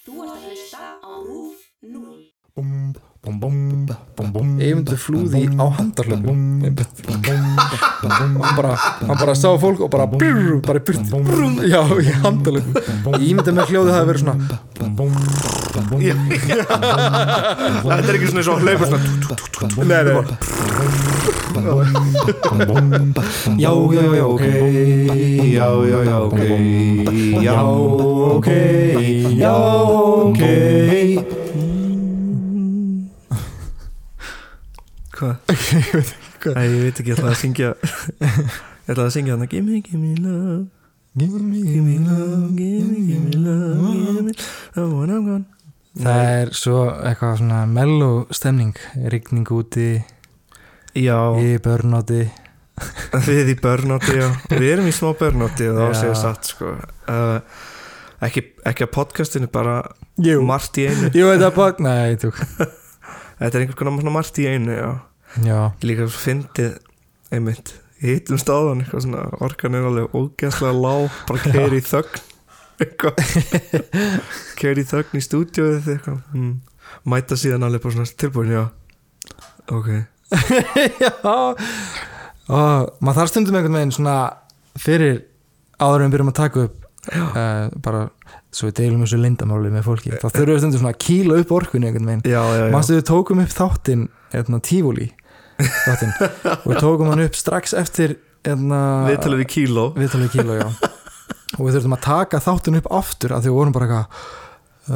Þú ert að hlusta á RÚF 0. Eyvindur flúði á handarhlöpum hann bara, hann bara sá fólk og bara brr, bara burt, já, í handarhlöpum ég ímyndi með hljóði það að vera svona Þetta er ekki svona eins og hlaupa svona nei, nei. Já, já, já, ok. Já, já, já, ok. Já, ok. Já, ok. Hvað? Æ, ég veit ekki, ég ætlaði að syngja Ég ætlaði að syngja þannig Give me, give me love. Give me, give me love. Give me, give me love Give me love. When I'm gone. Það er svo eitthvað svona mellow stemning rigning úti Já, í börnáti við í börnátti já. Við erum í smá börnátti og það séu satt sko. uh, ekki, ekki að podcastinu bara Jú, margt í einu. Jú þetta nei, Þetta er einhvers konar margt í einu já. Já, líka fyndið einmitt hittum stáðan eitthvað svona orkan er alveg ógeðslega lág bara keiri í þögn keiri í þögn í eitthvað. Mm. mæta síðan alveg bara svona tilbúin já. Ok já. Og maður þarf stundum einhvern veginn svona fyrir áður en við byrjum að taka upp uh, bara svo við deilum þessu lindamáli með fólki þá þurfum við stundum svona að kýla upp orkunni einhvern veginn. Manstu við tókum upp þáttinn hérna, Tífúli þáttinn. Og við tókum hann upp strax eftir hérna, við talum við kíló. viðtalið kíló já. og við þurfum að taka þáttinn upp aftur af því við vorum bara eitthvað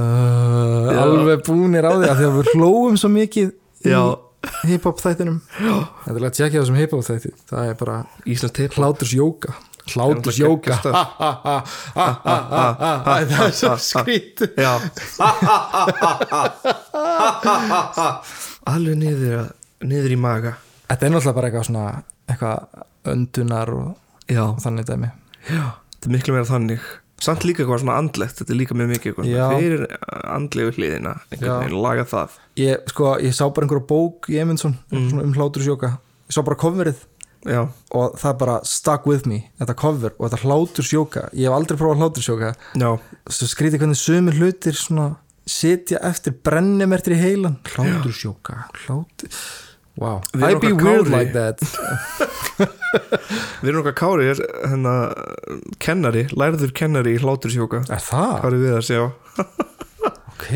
uh, alveg búnir á því af því að við hlóum svo mikið í hip-hop þættinum. Þetta er að tjekka þessum hip-hop þætti. Það er bara Íslands teip hláturs jóka hláturs jóka það er svo skrít Já. Alveg niður, niður í maga. Þetta er náttúrulega bara eitthvað svona eitthvað öndunar og, Já, og þannig dæmi. Þetta er miklu meira þannig Samt líka eitthvað svona andlegt Þetta er líka mjög mikið eitthvað Fyrir andlegu hliðina laga það. Ég, sko, ég sá bara einhverja bók í Emundsson Mm. um hlátursjóka. Ég sá bara coverið Já, og það bara stuck with me þetta cover og þetta hlátursjóka. Ég hef aldrei prófað hlátursjóka. Skrítið hvernig sömur hlutir svona sitja eftir brennimertir í heilan. Hlátursjóka hlátur wow, I'd be weird like that. Við erum okkar Kári er hérna kennari, lærður kennari í hlátursjóka. Er það? Er við að sjá? ok,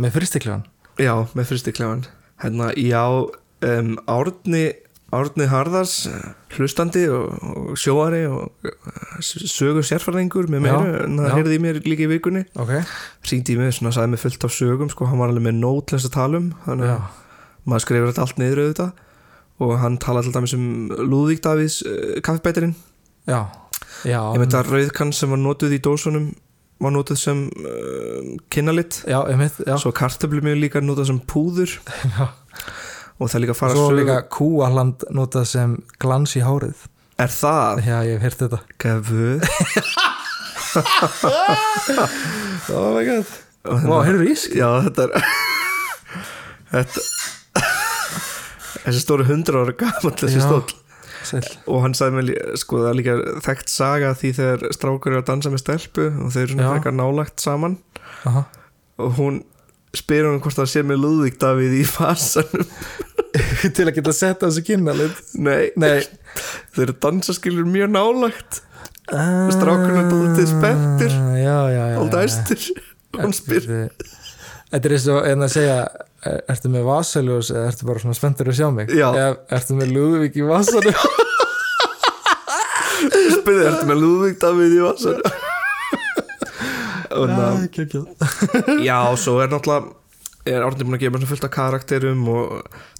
með fyrstiklegan Já, með fyrstiklefan Hérna, já, um, Árni Árni Harðars hlustandi og, og sjóari og sögur sérfæringur með Já, en það já. heyrði í mér líka í vikunni. Ok, ringdi í mig, svona, sagði mig fullt af sögum sko, hann var alveg með nót til þess að tala um þannig já, að maður skrifur þetta allt niður auðvitað. Og hann til dæmis um Lúðvík Davíðs uh, kaffibætirinn já já, ég veit að rauðkann sem var notuð í dósunum var notuð sem uh, kynnalit já, einmitt, já, svo kartöflum er líka notað sem púður. Já. og það er líka að fara svo sögur- líka kúahland notað sem glans í hárið. Er það? já, ég hef heyrt þetta. Gafu oh my god. Og Vá, heyrðu ísk Já, þetta er Þetta Þessi stóru hundra ára gamall þessi stóll. Sæll. og hann sagði mér lí- sko það er líka þekkt saga því þegar strákur eru að dansa með stelpu og þeir eru svona frekar nálagt saman. Aha. og hún spyr hann hvort það sé með Lúðvík Davíð í fasanum til að geta sett þessu kynna Nei, Nei. Þeir eru dansaskilur mjög nálagt er. Ah, Já, já, já Alltaf já. æstur og hann spyr. Þetta þetta er eins og en að segja er- Ertu með vasaljós eða ertu bara svona spenntur að sjá mig. Eða ertu með Lúðvík í vasanum spyr þið, ertu með Lúðvík Davíð í ná. Já, svo er náttúrulega er Árni búin að gefa svona fullt af karakterum og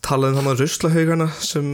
talaði um þannig að ruslahaugana sem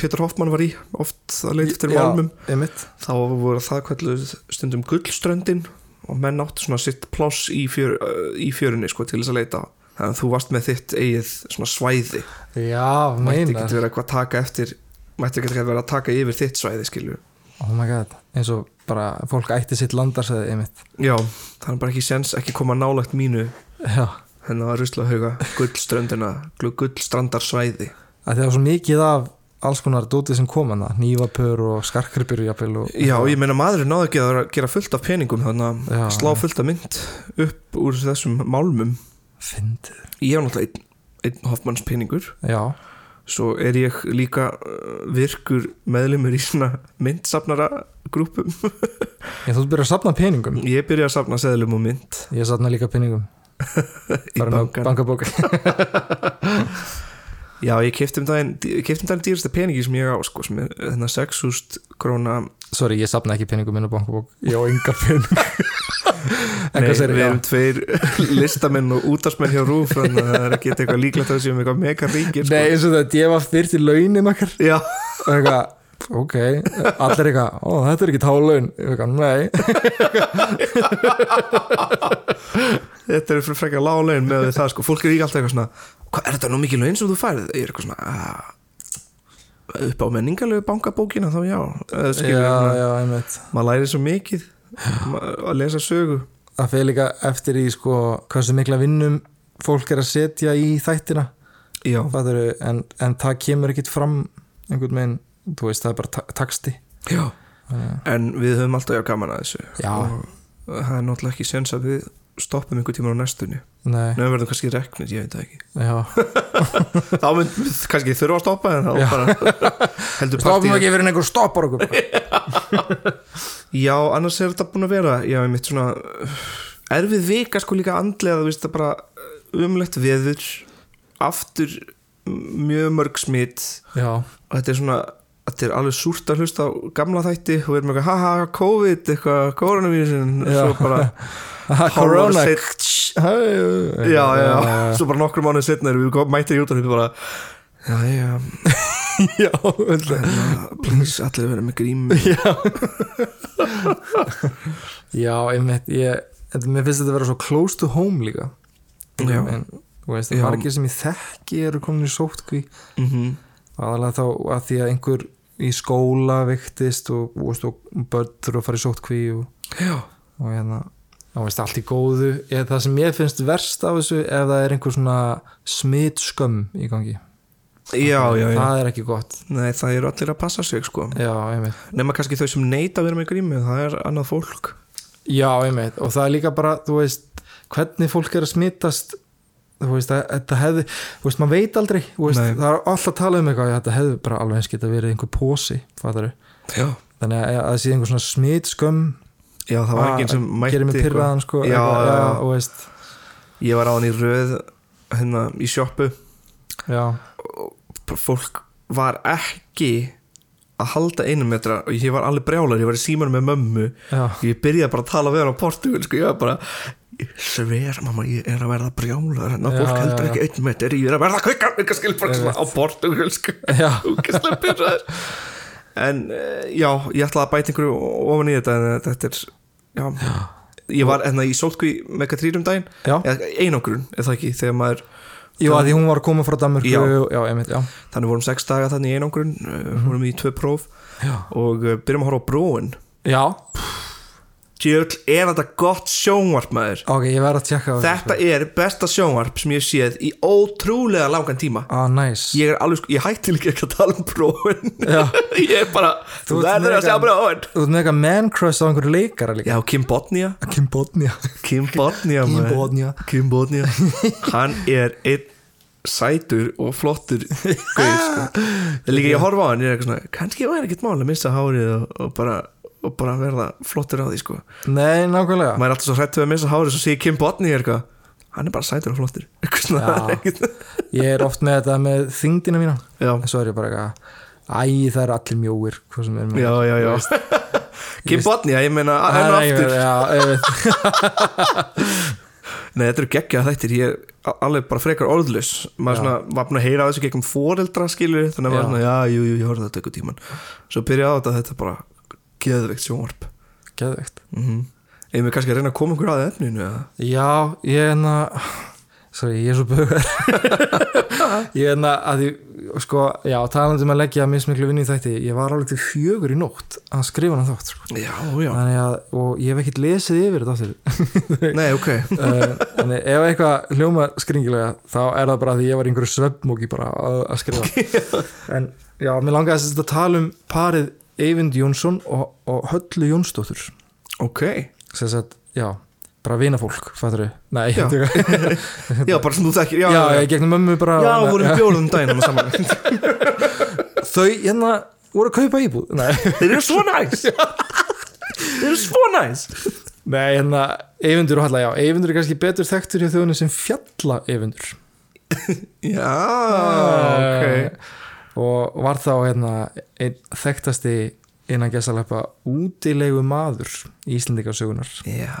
Pétur Hoffmann var í oft að leita eftir málmum einmitt. Þá voru það kvalluð stundum gullströndin og menn áttu svona sitt pláss í, fjör, í fjörunni sko til þess að leita þannig að þú varst með þitt eigið svona svæði. Já, mætti ekki eitthvað að taka eftir mætti ekki vera að taka yfir þitt svæði skilju Oh my god. Eins og bara fólk ætti sitt landarsæði einmitt. Já, það er bara ekki sens ekki koma nálagt mínu. Já. Hennar að ruslahauga gullströndina gullstrandarsvæði. Að það var svo mikið af alls konar dótið sem kom hana. Nývapör og skarkripur og, Já, ég meina maðurinn náði ekki að gera fullt af peningum þannig að slá fullt af mynd upp úr þessum málmum fyndið. Ég var náttúrulega einn, einn Hoffmanns peningur já, Svo er ég líka uh, virkur meðlumur í svona myndsafnara grúpum ég þú byrjar að safna peningum. Ég byrja að safna seðlum og mynd. Ég safna líka peningum. Í bankabók. Já, ég kefti um daginn, kefti um daginn dýrasta peningi sem ég á sko, sem er þennan 6.000 króna sorry, ég safna ekki peningum inn á bankabók. Ég á enga peningum en Nei, við erum tveir listamenn og útarsmenn hjá Rúf þannig að það er ekki eitthvað líklegt að við séum eitthvað mega ríkir sko. Nei, eins og þetta, ég var fyrst í launin okkar. Já, eitthvað, ok allir eitthvað, ó þetta er ekki tálaun. Eitthvað, nei. Þetta er fyrir frekar láglegin með það sko, fólk er ekki alltaf eitthvað svona hvað er þetta nú mikið laun sem þú færið? Ég er eitthvað svona "Ah, upp á menningarlegu bankabókina þá já, já, já, maður læri svo mikið að lesa sögu. Það fyrir líka eftir í sko hversu mikla vinnum fólk er að setja í þættina. Fattaru, en, en það kemur ekkit fram einhvern veginn, þú veist, það er bara ta taksti já. En við höfum alltaf já gaman að þessu. Já. og það er náttúrulega ekki sens að við stoppum einhver tíma á næstunni. Nefnum verðum kannski reknir, ég veit það ekki. Þá mynd við kannski þurfa að stoppa en þá bara heldur stoppum partíið ekki fyrir einhver stoppar okkur Já, annars er þetta búin að vera Já, ég mitt svona uh, Erfið vika sko líka andlega Þú veist það bara umlegt veður Aftur mjög mörg smitt Og þetta er svona Þetta er alveg súrt að hlusta á gamla þætti Og við erum eitthvað, haha, COVID, eitthvað Koronavírusin, Já. svo bara seinna- já, Já, svo bara nokkur mánuð setna erum við mættir í út og bara Já, já, já, hérna, please, allir vera með grím já, einmitt ég, þetta, mér finnst þetta að vera svo close to home líka. Já. en, þú veist, Já. margir sem ég þekki eru komin í sótkví mm aðalega þá að því að einhver í skóla vektist og, og, börn þurfa að fara í sótkví og, Já, og hérna þá veist allt í góðu. Eða það sem ég finnst verst af þessu ef það er einhver svona smitskömm í gangi já, já, já. það er ekki gott. Nei, það eru allir að passa sig sko. Nefna kannski þau sem neita að vera með grímu Það er annað fólk. Já, einmitt, og það er líka bara, veist, hvernig fólk er að smitast, þú veist, þetta hefði, þú veist, maður veit aldrei, veist, það er alltaf að tala um eitthvað, þetta hefði bara alveg eins geta verið einhver pósi, fattar Já, þannig að að það sé einhver svona smitskömm, já það var enginn sem mætti gerir mig eitthvað. pyrraðan, sko, Já, eitthvað, Ég var á hann í röð hérna í sjoppu. Já, Fólk var ekki að halda einum metra og ég var alveg brjálar, ég var í síman með mömmu. Já, ég byrjaði bara að tala við hann á portugal sko, ég var bara, sver mamma, ég er að verða brjálar en Já, fólk já, heldur já. ekki einn metr ég er að verða kvikar, eitthvað skil bara svona á portugal sko, já, en eh, já, ég ætlaði að bæta einhverju ofan í þetta en þetta er, já, ég var hérna í sólkví með Katrínum daginn, já, einangrun eða ekki, þegar maður Jú, að því hún var að koma frá Danmörku, Já. já, einmitt, já, þannig vorum sex daga þannig í einangrun mm vorum í tvö próf já, og uh, byrjum að horfa á bróin já, Djöld, er þetta gott sjónvarp maður? Ok, ég verð að tjekka á þessu, Þetta er besta sjónvarp sem ég séð í ótrúlega langan tíma. Ah, nice, Ég er alveg sko, ég hætti líka ekki að tala um bróin Ég er bara, þú ert verður að sjá bróin þú veist með eitthvað man crush á einhverju leikara líka, Já, Kim Bodnia Kim Bodnia, Kim Bodnia Kim. Bodnia, Kim Bodnia Hann er einn sætur og flottur gauð sko. Líka ég horfa á hann Ég er eitthvað svona, kannski væri ekkert mál að missa hárið og, og, bara, og bara verða flottur á því sko. nei, nákvæmlega, Maður er alltaf svo hrættu að missa hárið Svo sé ég Kim Bodnia er eitthvað. Hann er bara sætur og flottur. Eitthvað svona Já. ég er oft með þetta með þingdina mína. Já, en svo er ég bara eitthvað æ það er allir mjóir hvað sem er með já, já, já. Kim Bodnia, ég meina Það enn og er aftur. já, ég veit, Nei, þetta eru geggjað þættir. Ég er a- alveg bara frekar orðlaus. Maður Já. svona, var búin að heyra á þessu gegnum foreldra skilur Þannig að maður Já. svona, já, jú, jú, ég horfði þetta eitthvað tíman Svo byrja á þetta, þetta er bara geðveikt sjónvarp. Geðveikt? Mm Eða við kannski að reyna að koma okkur að efninu eða? já, ég er enna sorry, ég er svo bögar ég er enna að því sko, já, talandi um að leggja mismiklu vinni í þætti ég var alveg til fjögur í nótt að skrifa hann þátt sko. Já, já. Að, og ég hef ekkert lesið yfir þetta Nei, ok. Uh, en ef eitthvað hljóma skringilega þá er það bara því ég var einhverju svefnmóki bara að, að skrifa. En já, mér langaði að tala um parið Eyvind Jónsson og, og Höllu Jónsdóttur. Ok. Sagt, já, bara vinafólk nei, Já. já, bara sem þú þekkir já, já, ég gegnum mömmu bara já, vorum bjóðum hann saman. Þau hérna voru að kaupa íbúð. Nei, þeir eru svo næs. Þeir eru svo næs. Nei hérna, Eyvindur og Halla, já, Eyvindur er kannski betur þekktur hjá þjóðunni sem fjalla Eyvindur. Já, ok og var þá hérna einn þekktasti innan gæsaleppa útilegu maður í Íslendingarsögunar já,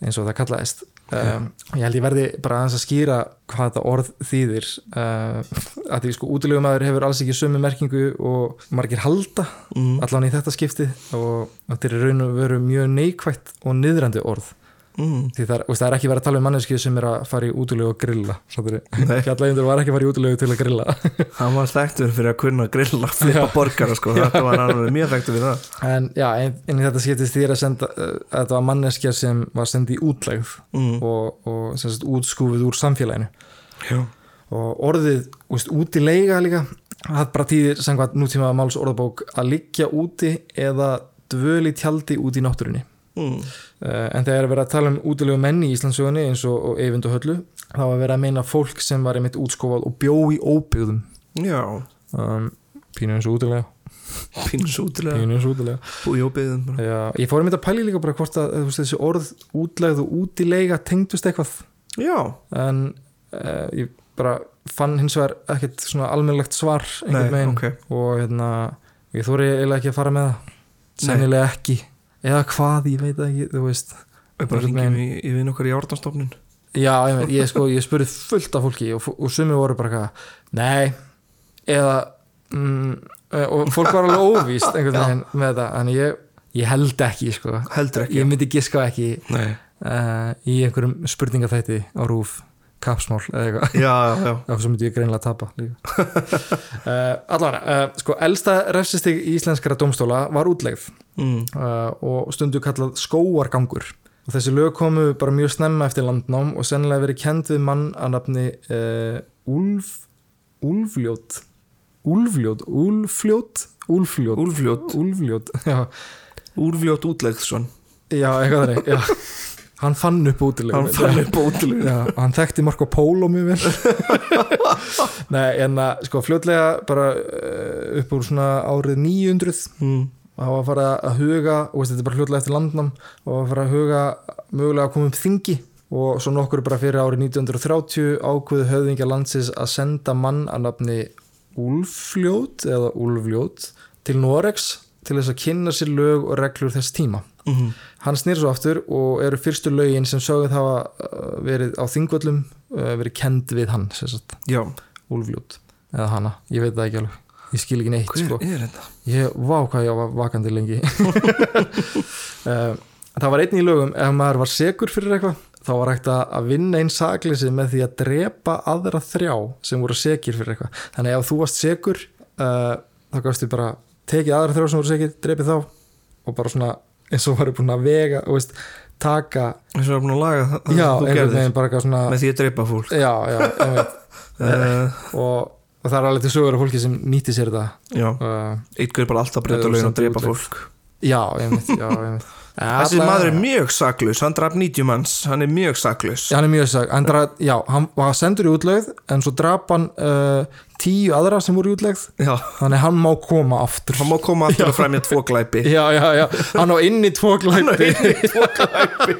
eins og það kallaðist. Um, ég held ég verði bara aðeins að skýra hvað þetta orð þýðir. Uh, að því sko útilegu maður hefur alls ekki sömu merkingu og margir halda mm. allan í þetta skipti og þetta er raun og veru mjög neikvætt og niðrandi orð Mm. það það er ekki verið að tala um manneskið sem er að fara í útilegu og grilla Nei. fjallægundur var ekki að fara í útilegu til að grilla hann var þekktur fyrir að kunna grilla flipa Já. borgara sko, þetta var hann mjög þekktur fyrir það en já, en, en þetta skiptist því að senda uh, að þetta var manneskja sem var sendið í útlegð mm. og, og sagt, útskúfið úr samfélaginu já, og orðið úst, úti leiga líka það bara tíðir samkvæmt nútíma máls orðabók að liggja úti eða dvöli tjaldi út í náttúrunni mm. Uh, en þegar er verið að tala um útilegu menn í Íslandsögunni eins og, og Eyvind og Höllu þá var verið að meina fólk sem var einmitt útskófað og bjó í óbyggðum. Um, pínu eins og útilega. Pínu eins og útilega. Óbyðum bara. Já, ég fór einmitt að pæli líka bara hvort að veist, þessi orð útlegð og útilega tengdust eitthvað. Já, en uh, ég bara fann hins vegar ekkert svona almennlegt svar nei, einhvern veginn ok. og hérna ég þóri eiginlega ekki að fara með það. Sennilega ekki eða hvað, ég veit ekki, þú veist. Við bara ringjum í, í vinn okkar í ártanstofnun já, ég, ég, sko, ég spurði fullt af fólki og, og sumi voru bara eitthvað nei, eða mm, eh, og fólk var alveg óvíst einhvern veginn með þetta, en ég, ég held ekki sko, heldur ekki. Ég myndi giska ekki uh, í einhverjum spurningaþætti á rúf kapsmál eða eitthvað. Svo myndi ég greinlega tapa uh, allavega, uh, sko elsta refsistig íslenskara domstóla var útlegð. Mm. uh, og stundu kallað skóargangur og þessi lög komu bara mjög snemma eftir landnám og sennilega verið kend við mann að nafni Úlf Úlfljót. Úlfljót, Úlfljót Úlfljót, Úlfljót, Úlfljót Úlfljót útlegðsson já, eitthvað þannig já. Hann fann upp útileg hann fann upp útileg Já, hann þekkti Marco Polo mjög vel. Nei, en að sko fljótlega bara uh, upp úr svona árið 900 mm. það var að fara að huga og veist, þetta er bara fljótlega eftir landnám og að fara að huga mögulega að koma upp þingi. Og svo nokkur bara fyrir árið 1930 ákveðu höfðingja landsins að senda mann að nafni Úlfljót eða Úlfljót til Noregs til þess að kynna sér lög og reglur þess tíma Mm. Hann snýr svo aftur og eru fyrstu lögin sem sögðu hafa uh, verið á þingvöllum uh, verið kend við hann Úlfljót eða hana, ég veit það ekki alveg. Ég skil ekki neitt hver sko. er þetta? ég, vá hvað ég var vakandi lengi. Uh, það var einn í lögum ef maður var segur fyrir eitthvað þá var hægt að að vinna einn sakleysi með því að drepa aðra þrjá sem voru segir fyrir eitthvað. Þannig að ef þú varst segur uh, þá gafstu bara tekið aðra þrjá sem voru segir, drepið þá og bara svona eins og varu búin að vega og veist, taka eins og er búin að laga það, það sem þú eitthvað svona með því að dreipa fólk. Já, já, uh, og, og það er alveg til sögur af fólki sem nýtti sér já, uh, eitthvað er bara alltaf breyta Eða lögin að dreipa fólk já, einmitt, já, einmitt. Þessi Alla- maður er mjög saklaus, hann draf 90 manns hann er mjög saklaus. Já, hann er mjög sag, hann draf, já, hann var sendur í útlegð en svo draf hann uh, tíu aðra sem voru í útlegð. Já, þannig hann má koma aftur. Hann má koma aftur að fræmja tvo glæpi. Já, já, já, hann á inni tvo glæpi. Tvo glæpi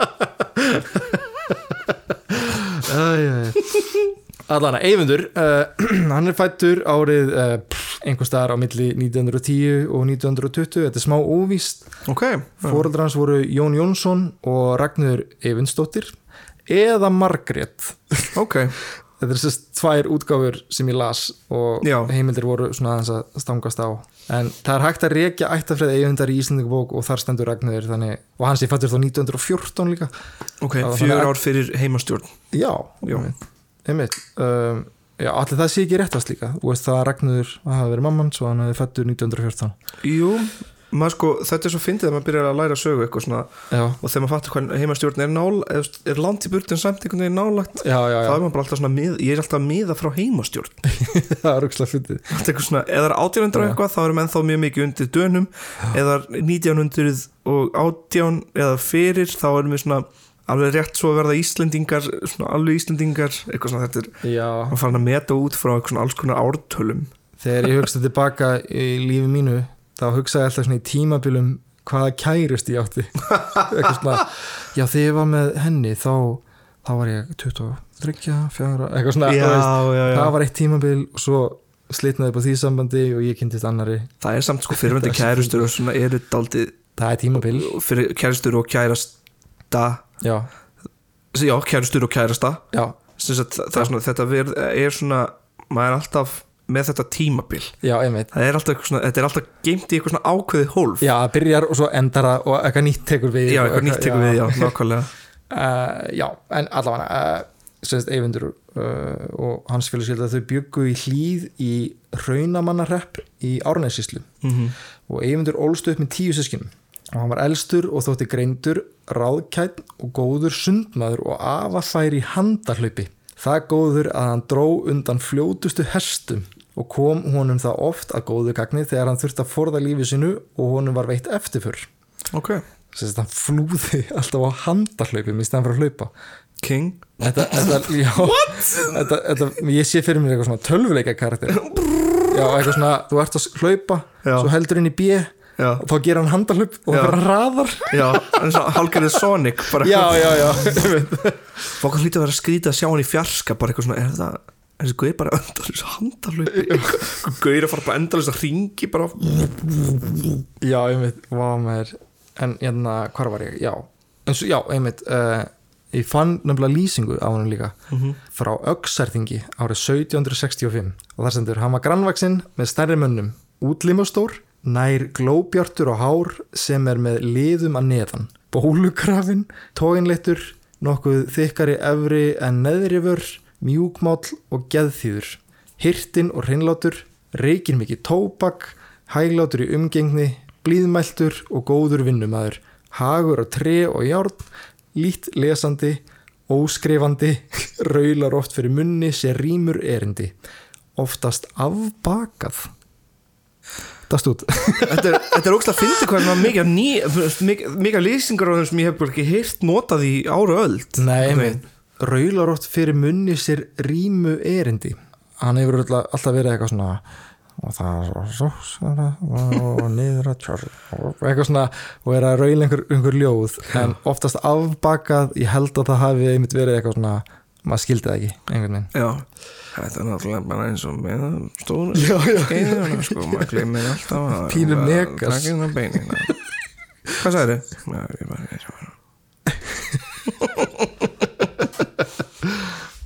Allan að Eyvindur uh, hann er fættur árið uh, pff, einhver staðar á milli 1910 og 1920, þetta er smá óvíst ok, Fóreldrar hans voru Jón Jónsson og Ragnur Eyvindsdóttir eða Margrét ok Þetta er sérst tvær útgáfur sem ég las og Já. heimildir voru svona aðeins að stangast á. En það er hægt að rekja ættafræði eigundar í Íslandingabók og þar stendur Ragnir þannig, og hans ég fættur þá 1914 líka. ok, að- ár fyrir heimastjórn Já, Já. Einmitt. Um, já, allir það sé ekki réttast líka. Veist það að Ragnir hafa verið mamman svo hann hefði fættur 1914. jú, sko, þetta er svo fyndið að maður byrjar að læra sögu eitthvað svona já, og þegar maður fattar hvað heimastjórn er nál er, er langt í burtu en samt einhvern veginn nálagt já, já, þá já. er maður bara alltaf svona mið, ég er alltaf að miða frá heimastjórn það er rúkslega fyndið eða 1800 Já. eitthvað þá erum ennþá mjög mikið undir dönum eða 1900 og 18 eða fyrir þá erum við svona alveg rétt svo að verða Íslendingar svona alveg Íslendingar eitthvað svona þetta er já, maður farin að meta út frá eitthvað svona alls konar ártölum. Þegar ég hugsa tilbaka í lífi mínu þá hugsaði ég alltaf svona í tímabilum hvaða kærust ég átti. Eitthvað svona, já þegar ég var með henni þá, þá var ég 23, 4, eitthvað svona þú veist, já, það var eitt tímabil og svo slitnaði upp á því sambandi og ég kynntist annari það er samt sko er svo kærustur og svona eru daldið það er tímabil. Fyrir kærustur og kærasta já, já, kærustur og kærasta. Já, sagt, það er svona, þetta ver, er svona maður er alltaf með þetta tímabil. Já, það er alltaf svona, þetta er alltaf geimt í eitthvað svona ákveðið hólf. Já, það byrjar og svo endar það og eitthvað nýtt tekur við já eitthvað nýtt tekur við, já, nákvæmlega. Uh, já, en allavega uh, semst Eyvindur uh, og hans félagsfélagi þau byggu í hlýð í Raunamannarrepp í Árnæsíslu mm og Eyvindur ólst upp með tíu sískinum og hann var elstur og þótti greindur ráðkætt og góður sundmaður og afafær í handarhlaupi það góður að hann dró undan fljótustu hestum og kom honum það oft að góðu gagni þegar hann þurfti að forða lífi sinu og honum var veitt eftirför. Ok, Sérst, hann flúði alltaf á handarhlaupum í stæðan fyrir að hlaupa. King. Þetta, þetta, já, þetta, þetta, ég sé fyrir mér eitthvað svona tölvuleika karakter já, eitthvað svona, þú ert að hlaupa Já. svo heldur inn í B já, og þá gerir hann handarhlaup og það bara raðar. Já, en svona hálgerðið Sonic bara. Já, já, já. Fólk hlýtti að vera skrýta að sjá hann í fjarska bara eitthvað svona, er það þessi gauð bara endalus handalöpi gauð að fara bara endalus að ringi bara. Já, einmitt, vá maður. En hérna, hvar var ég, já. En svo, já, einmitt uh, ég fann nefnilega lýsingu á hann líka frá Öxarþingi árið 1765 og það stendur, hann var grannvaksinn með stærri mönnum, útlimastór nær glóbjartur og hár sem er með liðum að neðan. Bólugrafin, tóinleittur nokkuð þykkari efri en neðrifur, mjúkmáll og geðþýður, hirtin og hreinlátur, reykir mikið tóbak, hæglátur í umgengni blíðmæltur og góður vinnumæður hagur á tre og járn lít lesandi óskrifandi raular oft fyrir munni sér rýmur erindi. Oftast afbakað það stúd þetta er, er ógst að hvað er mikið, ný, mikið, mikið lýsingar á þeim sem ég hef ekki heyrt notað í ára öld. Nei, oft fyrir munni sér rýmu erindi. Hann hefur alltaf verið eitthvað svona og það er svo svona og niður að tjörn og eitthvað svona og er að raula einhver, einhver ljóð. En oftast afbakað ég held að það hafi einmitt verið eitthvað svona maður skildi það ekki einhvern veginn Já, þetta er náttúrulega bara eins og með stóru skeiðuna sko, maður gleymir alltaf að Pínu megas. Hvað sagði þið? Já, ég bara, ég bara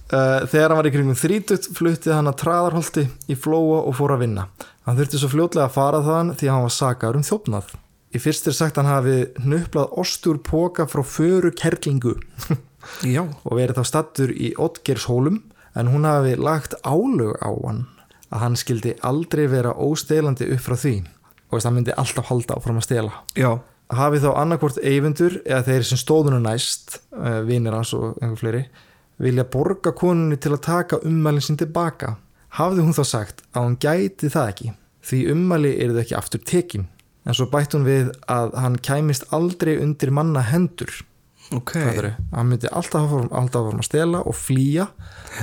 Uh, þegar hann var í kringum þrítut fluttið hann að traðarholti í flóa og fór að vinna. Hann þurfti svo fljótlega að fara þaðan því hann var sakaður um þjófnað. Í fyrst er sagt hann hafi nöplað ostur póka frá föru kerlingu Já, og verið þá stattur í Ottgershólum en hún hafi lagt álög á hann að hann skildi aldrei vera óstelandi upp frá því og þess að hann myndi alltaf halda áfram að stela. já, Hafi þá annarkvort eyfundur eða þeir sem stóðunum næst, uh, vinir hans og einhver fleiri, vilja borga konunni til að taka ummælinn sín tilbaka. Hafði hún þá sagt að hún gæti það ekki, því ummæli eru þau ekki aftur tekin. En svo bætt hún við að hann kæmist aldrei undir manna hendur. Ok Okay. Hann myndi alltaf alltaf áfram að stela og flýja,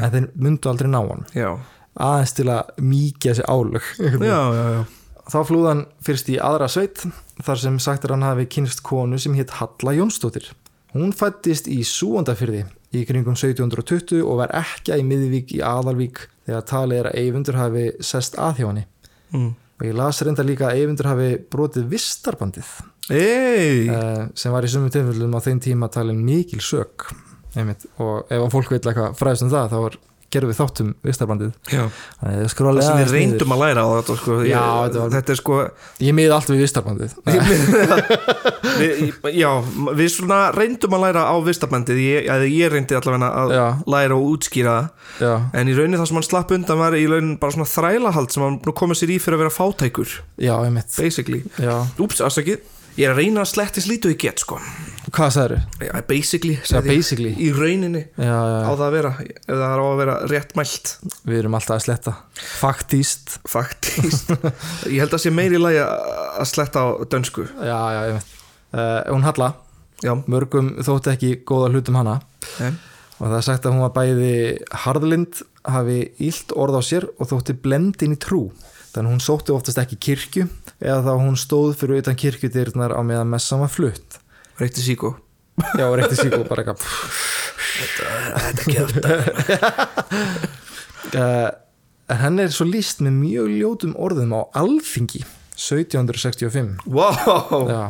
en þeir myndu aldrei ná hann. Já, Aðeins til að mýkja þessi álög. já, já, já. Þá flúði hann fyrst í aðra sveit þar sem sagt er hann hafi kynst konu sem hétt Halla Jónsdóttir. Hún fættist í Súandafyrði í kringum 1720 og var ekki í miðvík í Aðalvík þegar talið er að Eyvindur hafi sest að hjá henni. Mm. Og ég las reynda líka að Eyvindur hafi brotið vistarbandið Ei, uh, sem var í sumum tilfellum á þeim tíma talin mikil sök. Einmitt. Og ef að fólk veit eitthvað fræðist um það þá er gerðum við þáttum ég það sem við reyndum að læra á þetta sko. Já, ég, var- þetta er sko ég miði allt við vistarbandið við, já, við svona reyndum að læra á vistabendið ég, ég reyndi allavega að Já. læra og útskýra já, en í rauninni það sem hann slapp undan var í rauninni bara svona þrælahald sem hann komið sér í fyrir að vera fátækur. Já, einmitt. Basically, já. úps, afsakið ég er að reyna að sletti slítu ég get sko. Hvað sagður? já, basically, Já, sagði ég. basically? Í rauninni já, já, á já. það að vera ef það er á að vera rétt mælt. Við erum alltaf að sletta. Faktíst faktist ég held að sé meiri lagi að sletta á dönsku. Já, já, einmitt uh, hún Halla, já, mörgum þótti ekki góða hlutum hana. Nei. og það er sagt að hún var bæði harðlind, hafi ílt orð á sér og þótti blendin í trú þannig hún sótti oftast ekki kirkju eða þá hún stóð fyrir utan kirkjudyrnar á meðan messan var flutt. Reykti síkó. Já, og reykti sík og bara eitthvað þetta kjöft uh, en henni er svo líst með mjög ljótum orðum á alþingi 1765 wow. Já,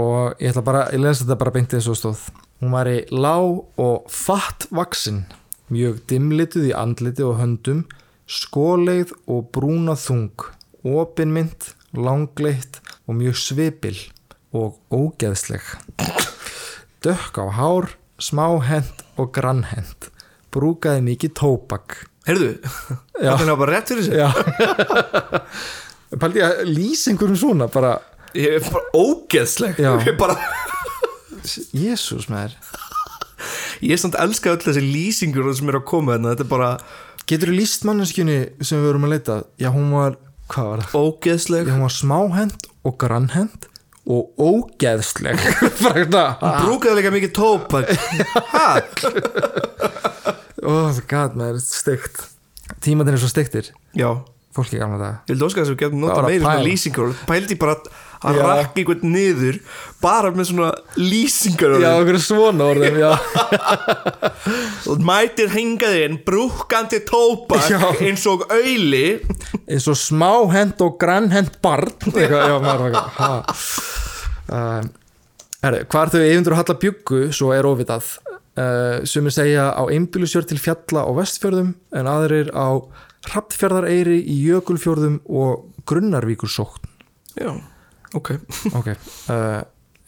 og ég ætla bara, ég lens þetta bara beintið svo stóð. Hún var í lág og fatt vaksin, mjög dimlituð í andliti og höndum, skóleið og brúna þung, opinmynd, langleitt og mjög svipil og ógeðsleg. Dökk á hár, smáhend og grannhend, brúkaði mikið tóbak. heyrðu, Já. þetta er bara rétt fyrir sig. Paldi að lýsa einhverjum svona bara, ég er bara ógeðsleg ég er bara Jésús með þér. Ég er samt elska öll þessi lýsingur sem eru að koma þarna, þetta er bara Getur þú líst manneskjunni sem við vorum að leita? Já, hún var, hvað var það? ógeðsleg Já, hún var smáhend og grannhend og ógeðsleg. Bara þetta. Brúkaði líka mikið tópak Hæ? Oh, god, maður, steikt. Tímatinn er svo steiktir. Já, Fólki gamla daga. ég vil óska þess að við getum nota meiri svona lýsingur Pældi bara að Já. rakka einhvern niður bara með svona lýsingar Já, okkur svona orðum, mætir hingaðinn brúkandi tópak Já. eins og auðli eins og smáhend og grannhend barn. Já, maður. Um, Herri, hvað er þau eyfundur að halla bjuggu, svo er óvitað. Uh, sumir segja á einbýlusjör til fjalla á vestfjörðum en aðrir á hrappfjörðareyri í jökulfjörðum og grunnarvíkursókn Já, ok. Ok, uh,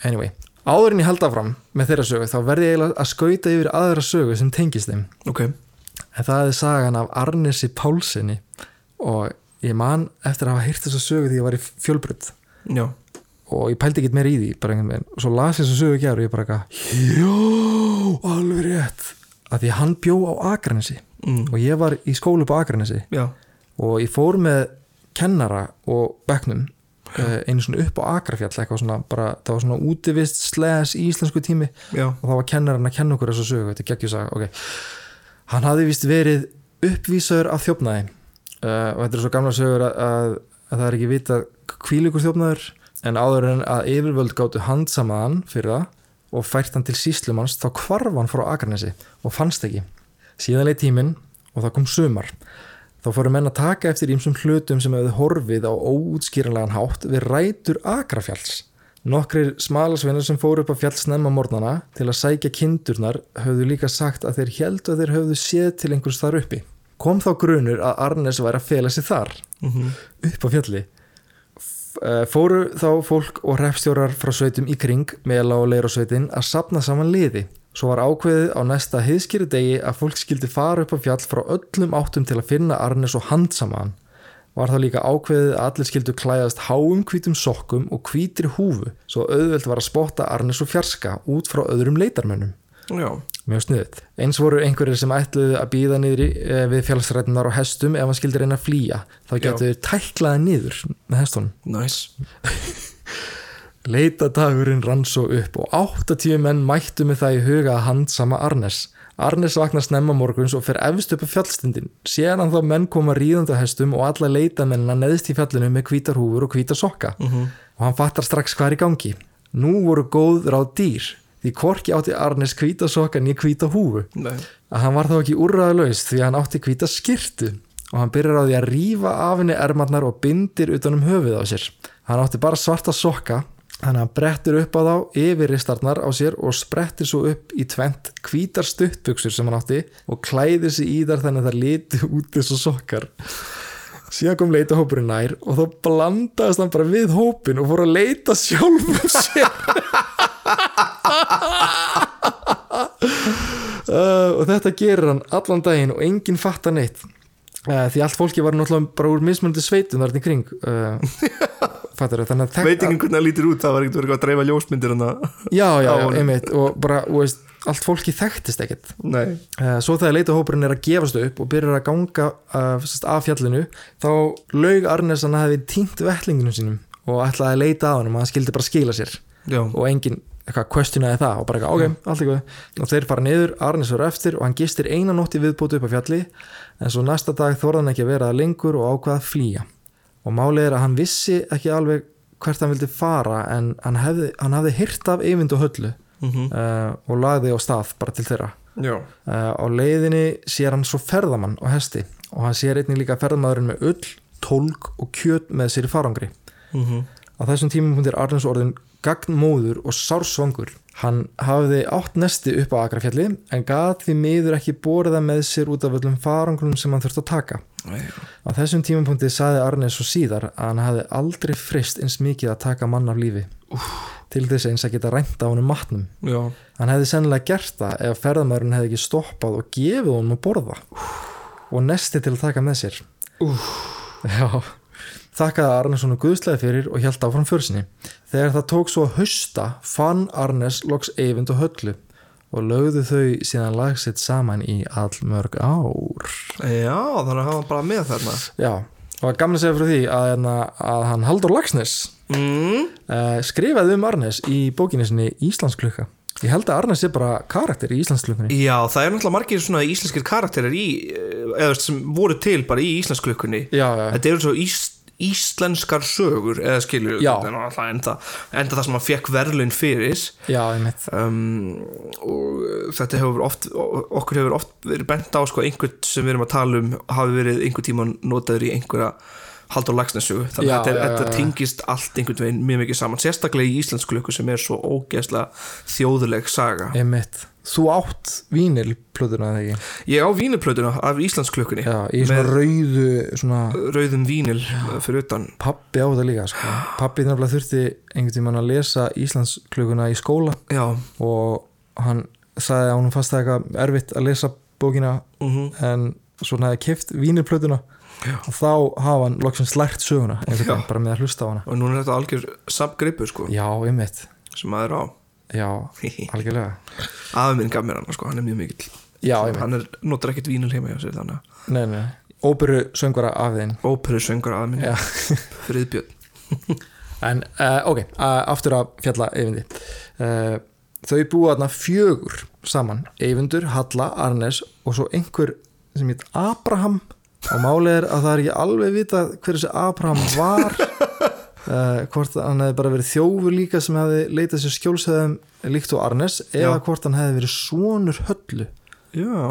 anyway. Áður en ég held áfram með þeirra sögu þá verði ég að skauta yfir aðra sögu sem tengist þeim. Ok, en það er sagan af Arnesi Pálsini og ég man eftir að hafa heyrt þessa sögu því ég var í fjölbrödd já, og ég pældi ekki meira í því bara einhvern veginn. Og svo las ég þessu sögu ekki og ég bara eitthvað já, alveg rétt. Að því að hann bjó á Akranesi mm. og ég var í skólu á Akranesi. Og ég fór með kennara og bekknum uh, einu svona upp á Akrafjall eitthvað svona bara, það var svona útivist sles íslensku tími. Já. Og þá var kennarinn að kenna okkur þessu sögu, þetta er geggjusag ok, hann hafði vist verið uppvísaður af þjófnaði. Uh, og þetta er svo gamla sögur að, að, að það er ekki vitað hvílíkur þjófnaður en áður en að yfirvöld gáttu handsamaðan fyrir það og fært hann til síslumanns þá hvarf hann frá Akranesi og fannst ekki. Síðan leið tíminn og það kom sumar þá fóru menn að taka eftir ímsum hlutum sem hefðu horfið á óútskýranlegan hátt við rætur Akrafjalls Nokkrir smalasveinar sem fóru upp á fjall snemma morgnana til að sækja kindurnar höfðu líka sagt að þeir heldu að þeir höfðu séð til einhvers þar uppi. Kom þá grunur að Arnes væri að fela sig þar, mm upp á fjalli. Eh, Fóru þá fólk og hrefstjórar frá sveitum í kring, meðal á leirasveitin, að sapna saman liði. Svo var ákveðið á næsta heiðskýri degi að fólk skildi fara upp á fjall frá öllum áttum til að finna Arnes og handsama hann. Var þá líka ákveðið að allir skildu klæðast háum hvítum sokkum og hvítri húfu svo auðvelt var að spotta Arnes og fjarska út frá öðrum leitarmönnum. Já, Mjög sniðut. Eins voru einhverjir sem ætluðu að býða niður eh, við fjallsrætnar á hestum ef hann skildi reyna að flýja. Þá getur þau tæklaði niður með hestunum. nice Leitadagurinn rann svo upp og 80 menn mættu með það í huga að handsama Arnes. Arnes vaknar snemma morguns og fer efst upp á fjallstindin. Sér hann þá menn koma ríðandi á hestum og alla leitamennina neðst í fjallinu með hvítar húfur og hvítar sokka. mm Og hann fattar strax hvað er í gangi. Nú voru góð ráð dýr, því hvorki átti Arnes hvíta sokka nýja hvíta húfu. Nei, Að hann var þá ekki úrræðalaus því hann átti hvíta skirtu og hann byrjar á því að rífa af henni ermarnar og bindir utan um höfuð á sér. Hann átti bara svarta sokka þannig að hann brettir upp á þá yfir ristarnar á sér og sprettir svo upp í tvent hvítar stuttbuxur sem hann átti og klæðir sig í þar þannig að það liti út og sokkar. Síðan kom leita hópurinn nær og þá blandaðist hann bara við hópin og fór að leita sjálfum sér. Uh, og þetta gerir hann allan daginn og enginn fattar neitt því allt fólki var náttúrulega bara úr mismunandi sveitum þarna í kring uh, fattar þannig að veit ekki hvernig það lítur út, það var ekkert verið að dreifa ljósmyndir það, já, já, já, einmitt. Og bara, þú veist, allt fólki þekktist ekkert. Nei. Uh, Svo þegar leitahópurinn er að gefast upp og byrjar að ganga sérst, af fjallinu þá laug Arnes að hann hefði tínt vettlinginu sínum og ætlaði að leita á hann og hann skildi bara skila sér. Já, og enginn eitthvað questionaði það og bara eitthvað, ok, allt eitthvað og þeir fara niður, Arnes verður eftir og hann gistir eina nótt í viðbótu upp á fjalli en svo næsta dag þorði hann ekki að vera lengur og ákvaða að flýja. Og málið er að hann vissi ekki alveg hvert hann vildi fara en hann hefði, hann hafði hyrt af Eyvind og Höllu mm uh, og lagði á stað bara til þeirra. Uh, á leiðinni sér hann svo ferðamann á hesti og hann sér einnig líka ferðamaðurinn með ull, tólk og kjöt með sér í farangri. Mm Á þessum tímapunkti er Arnars orðin gagnmóður og sársvangur. Hann hafði átt nesti upp á Akrafjalli en gat því miður ekki borða með sér út af öllum farangrum sem hann þurfti að taka. Á þessum tímapunkti saði Arnes svo síðar að hann hafði aldrei frist eins mikið að taka mann af lífi. Til þess eins að geta rænta á honum matnum. já, Hann hefði sennilega gert það ef ferðamæðurinn hefði ekki stoppað og gefið honum að borða og nesti til að taka með sér. Þakkaði Arnes honum guðslega fyrir og hjælt áfram försinni. Þegar það tók svo að hausta fann Arnes loks Eyvind og Höllu og lögðu þau síðan lagsitt saman í allmörg ár. já, þannig að hafa bara með þarna Já, og var að segja fyrir því að, hérna, að hann Haldur Lagsnes mm. uh, skrifaði um Arnes í bókinni sinni Íslandsklukka. Ég held að Arnes er bara karakter í Íslandsklukkunni. já, það er náttúrulega margir svona íslenskir karakterir í, eh, eða sem voru til bara í íslensklukkunni Já, já. þetta eru svo ís, íslenskar sögur eða skilur Já. enda, enda, það sem hann fekk verðlun fyrir Já, um, og þetta hefur oft okkur hefur oft verið bent á sko, einhvern sem við erum að tala um hafi verið einhvern tíma notaður í einhverja Haldur Lagsnessu þannig Já, að þetta, já, þetta já, já. tengist allt einhvern veginn mjög mikið saman sérstaklega í íslensku löku sem er svo ógeðslega þjóðuleg saga Ég mitt. Þú átt vínilplötuna eða ekki? ég á vínuplötuna af íslensklökunni Já, í svona rauðu, svona rauðum vínil fyrir utan pappi á þetta líka, sko. Pappi nefnilega þurfti einhvern tímann að lesa Íslandsklukuna í skóla já, og hann sagði að hún fannst það eitthvað erfitt að lesa bókina mhm en svona hefði kift vínilplötuna og þá hafa hann loksins lært söguna Já. veginn bara með að hlusta á hana. og núna er þetta algjör samgripur sko Já, ég mitt. sem maður á Já, algjörlega. minn gaf mér hann sko, hann er mjög mikill Já, hann er, notar ekkert vínil heima hjá sér þannig Nei, nei. Óperu söngvara þeim. óperu minn Já. friðbjörn En uh, ok, aftur að fjalla Eyvindi uh, Þau búa þarna fjögur saman Eyvindur, Halla, Arnes og svo einhver sem heit Abraham og málið er að það er ekki alveg vita hver þessi Abraham var uh, hvort hann hefði bara verið þjófur líka sem hefði leitað sér skjólsæðum líkt og Arnes eða Já. hvort hann hefði verið sonur höllu. Já,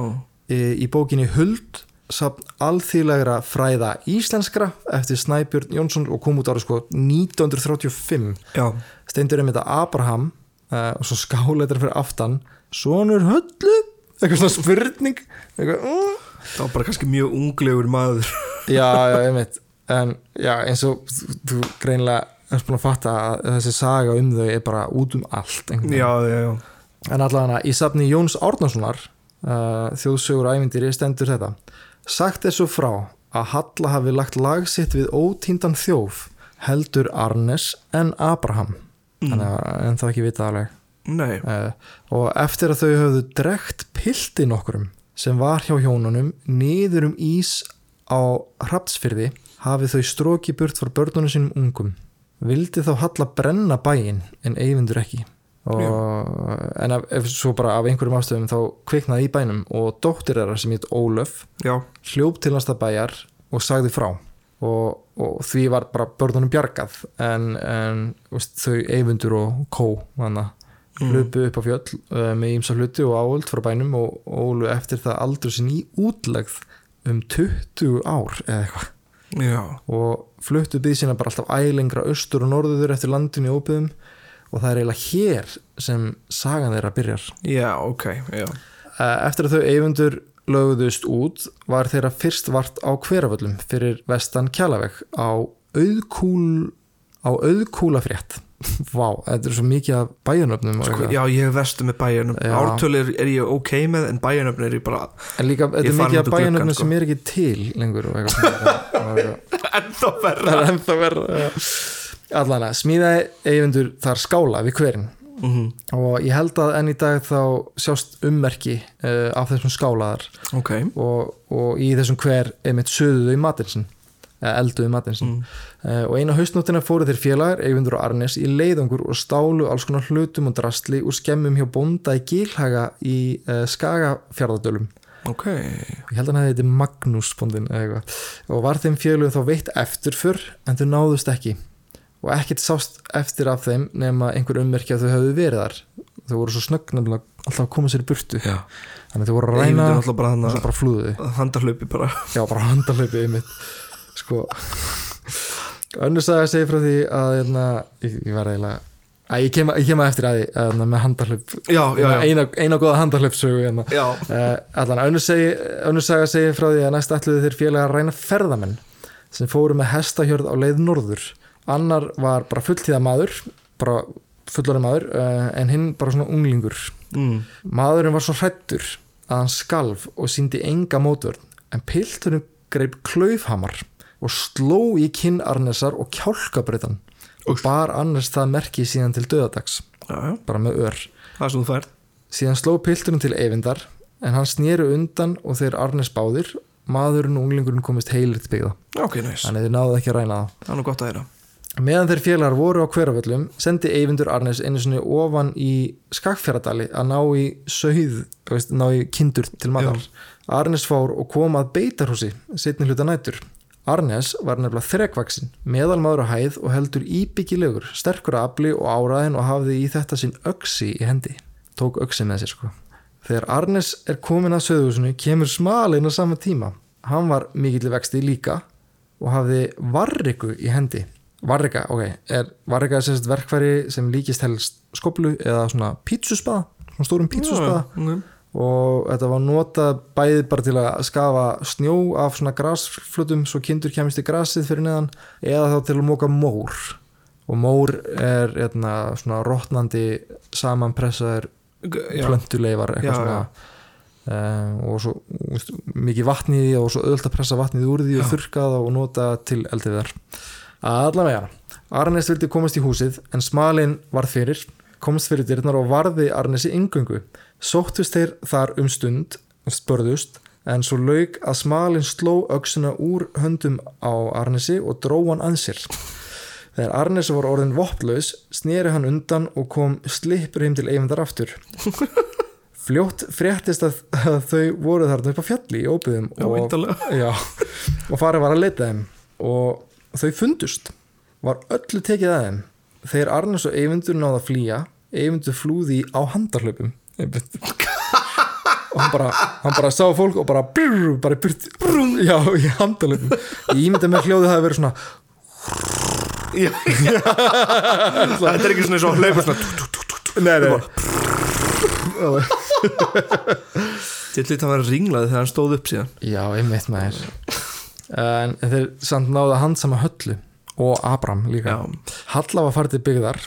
í, í bókinni Huld safn alþýðlegra fræða íslenskra eftir Snæbjörn Jónsson og kom út árið sko 1935 já, steindur um þetta Abraham uh, og svo skáleitar fyrir aftan sonur höllu? Eitthvað svona spurning. Eitthvað, uh. Það var bara kannski mjög unglegur maður. Já, já, ég veit en já, eins og þú, greinlega erst búin að fatta að þessi saga um þau er bara út um allt já, já, já. En allavega í safni Jóns Árnasonar uh, þjóðsögur ævindýri stendur þetta. Sagt er svo frá að Halla hafi lagt lag sitt við ótíndan þjóf heldur Arnes en Abraham. Þannig að en það ekki vita alveg. Uh, og eftir að þau höfðu drekt pilti nokkrum sem var hjá hjónunum niður um ís á hrapsfyrði hafið þau stróki burt frá börnunum sínum ungum. Vildi þá Halla brenna bæinn en eyfindur ekki. Og, en ef, ef svo bara af einhverjum ástöðum þá kviknaði í bænum og dóttir þeirra sem heit Ólöf já, hljóp til næsta bæjar og sagði frá. Og, og því var bara börnunum bjargað en, en veist, þau eyfundur og kó hana, hlupu upp á fjöll uh, með ímsa hluti og áöld frá bænum og ólu eftir það aldur sinni útlegð um 20 ár eða eitthvað. Já. Og fluttu byggð sína bara alltaf ælengra austur og norður eftir landinu í óbyðum og það er eiginlega hér sem sagan þeirra byrjar. Já, ok, já. Eh, Eftir að þau eyfundur lögðust út var þeirra fyrst vart á hveraföllum fyrir vestan kjalaveg á auðkúl á auðkúlafrétt Vá, þetta er svo mikið af bæjanöfnum og Sko, já, ég hef vestu með bæjarnum Já. ártölu er, er ég ok með en bæjarnöfn er ég bara en líka, þetta er mikið af gluggann, sko. sem er ekki til lengur ennþá er ennþá verða allan að smíðaði eyfundur þar skála við hverinn. Mm og ég held að enn í dag þá sjást ummerki uh, af þessum skálaðar. Ok, og, og í þessum hver einmitt söðuðu í eða elduðu matinn sinn. Mm. uh, og eina haustnóttina fóru þeir félagar Eyvindur og Arnes í leiðangur og stálu alls konar hlutum og drastli úr skemmum hjá bónda í Gilhaga í uh, Skagafjarðadölum ok. Ég held að hefði þetta Magnús eitthvað. Og var þeim félugum þá veitt eftirför en þau náðust ekki. Og ekkert sást eftir af þeim nema einhver ummerki að þau höfðu verið þar. Þau voru svo snögg nefnilega alltaf að koma sér í burtu. Já, þannig þau voru að ræna og svo bara flúðu að handarhlaupi bara. Já bara handahlaupi einmitt sko önnur sagði að segja frá því að hérna, ég, ég var eiginlega að ég kem, ég kem að eftir að því að, með já, já, eina, eina góða handahlaupsögu hérna. uh, allan önnur, segi, önnur saga segir frá því að næst ætluðu þeir félaga að ræna ferðamenn sem fóru með hestahjörð á leið norður. Annar var bara fulltíða maður bara fullorinn maður en hinn bara svona unglingur. Mm. Maðurinn var svo hrættur að hann skalf og síndi enga mótvörn en pilturinn greip klaufhamar og sló í kinn Arnesar og kjálkabreytan og bar Arnes það merki síðan til döðadags já, bara með ör. Síðan sló pilturinn til Eyvindar en hann snýru undan og þeir Arnes báðir. Maðurinn og unglingurinn komist heilir til byggða. Ok, næs, þannig þeir náðu ekki að ræna það. Það er nú gott að heyra. Meðan þeir félagar voru á hveraföllum sendi Eyvindur Arnes einu sinni ofan í Skagfjörðadali að ná í sögð, veist, ná í kindur til matar. Arnes fór og kom að beitarhúsi setni hluta nætur. Arnes var nefnilega þrekvaksin, meðalmaður á hæð og heldur íbyggilegur, sterkur afli og áraðin og hafði í þetta sinn öksi í hendi. Tók öksi með sér sko. Þegar Arnes er komin að söðhúsinu kemur smalinn á sama tíma. Hann var mikill vexti líka og hafði varriku í hendi. Varrika, ok, er varrika sérst verkfæri sem líkist helst skoplu eða svona pítsuspaða, svona stórum pítsuspaða okay. Og þetta var notað bæði bara til að skafa snjó af svona grasflutum svo kindur kemist í grasið fyrir neðan eða þá til að móka mór. Og mór er etna, svona rótnandi samanpressaður já, plöntuleifar Já, eitthvað svona um, og svo úst, mikið vatnið í því og svo öðvöld að pressa vatnið úr því og þurrkað og nota til eldiðar allavega, Arnes vildi komast í húsið en smalinn varð fyrir komst fyrir dyrnar og varði Arnesi yngöngu sóttust þeir þar um stund spörðust en svo lauk að smalinn sló öksuna úr höndum á Arnesi og dró hann að sér Þegar Arnes var orðin vopplaus sneri hann undan og kom slipur heim til Eyvindar aftur. Fljótt fréttist að, þau voru þarna upp á fjalli í óbyðum og, og farið var að leita þeim og þau fundust. Var öllu tekið að þeim. Þegar Arnes og Eyvindur náða að flýja, Eyvindur flúði á handarhlaupum. Og hann bara, hann bara sá fólk og bara brr, bara brr, já, í handarhlaupum. Ég ímynda með hljóðið hafi verið svona já, já. þetta er ekki svona svo hlaupa svona. Nei, nei, Ég lítið að vera ringlaði þegar hann stóð upp síðan Já, einmitt maður En þeir samt náðu að handsama höllu og Abram líka Já. Halla var farið til byggðar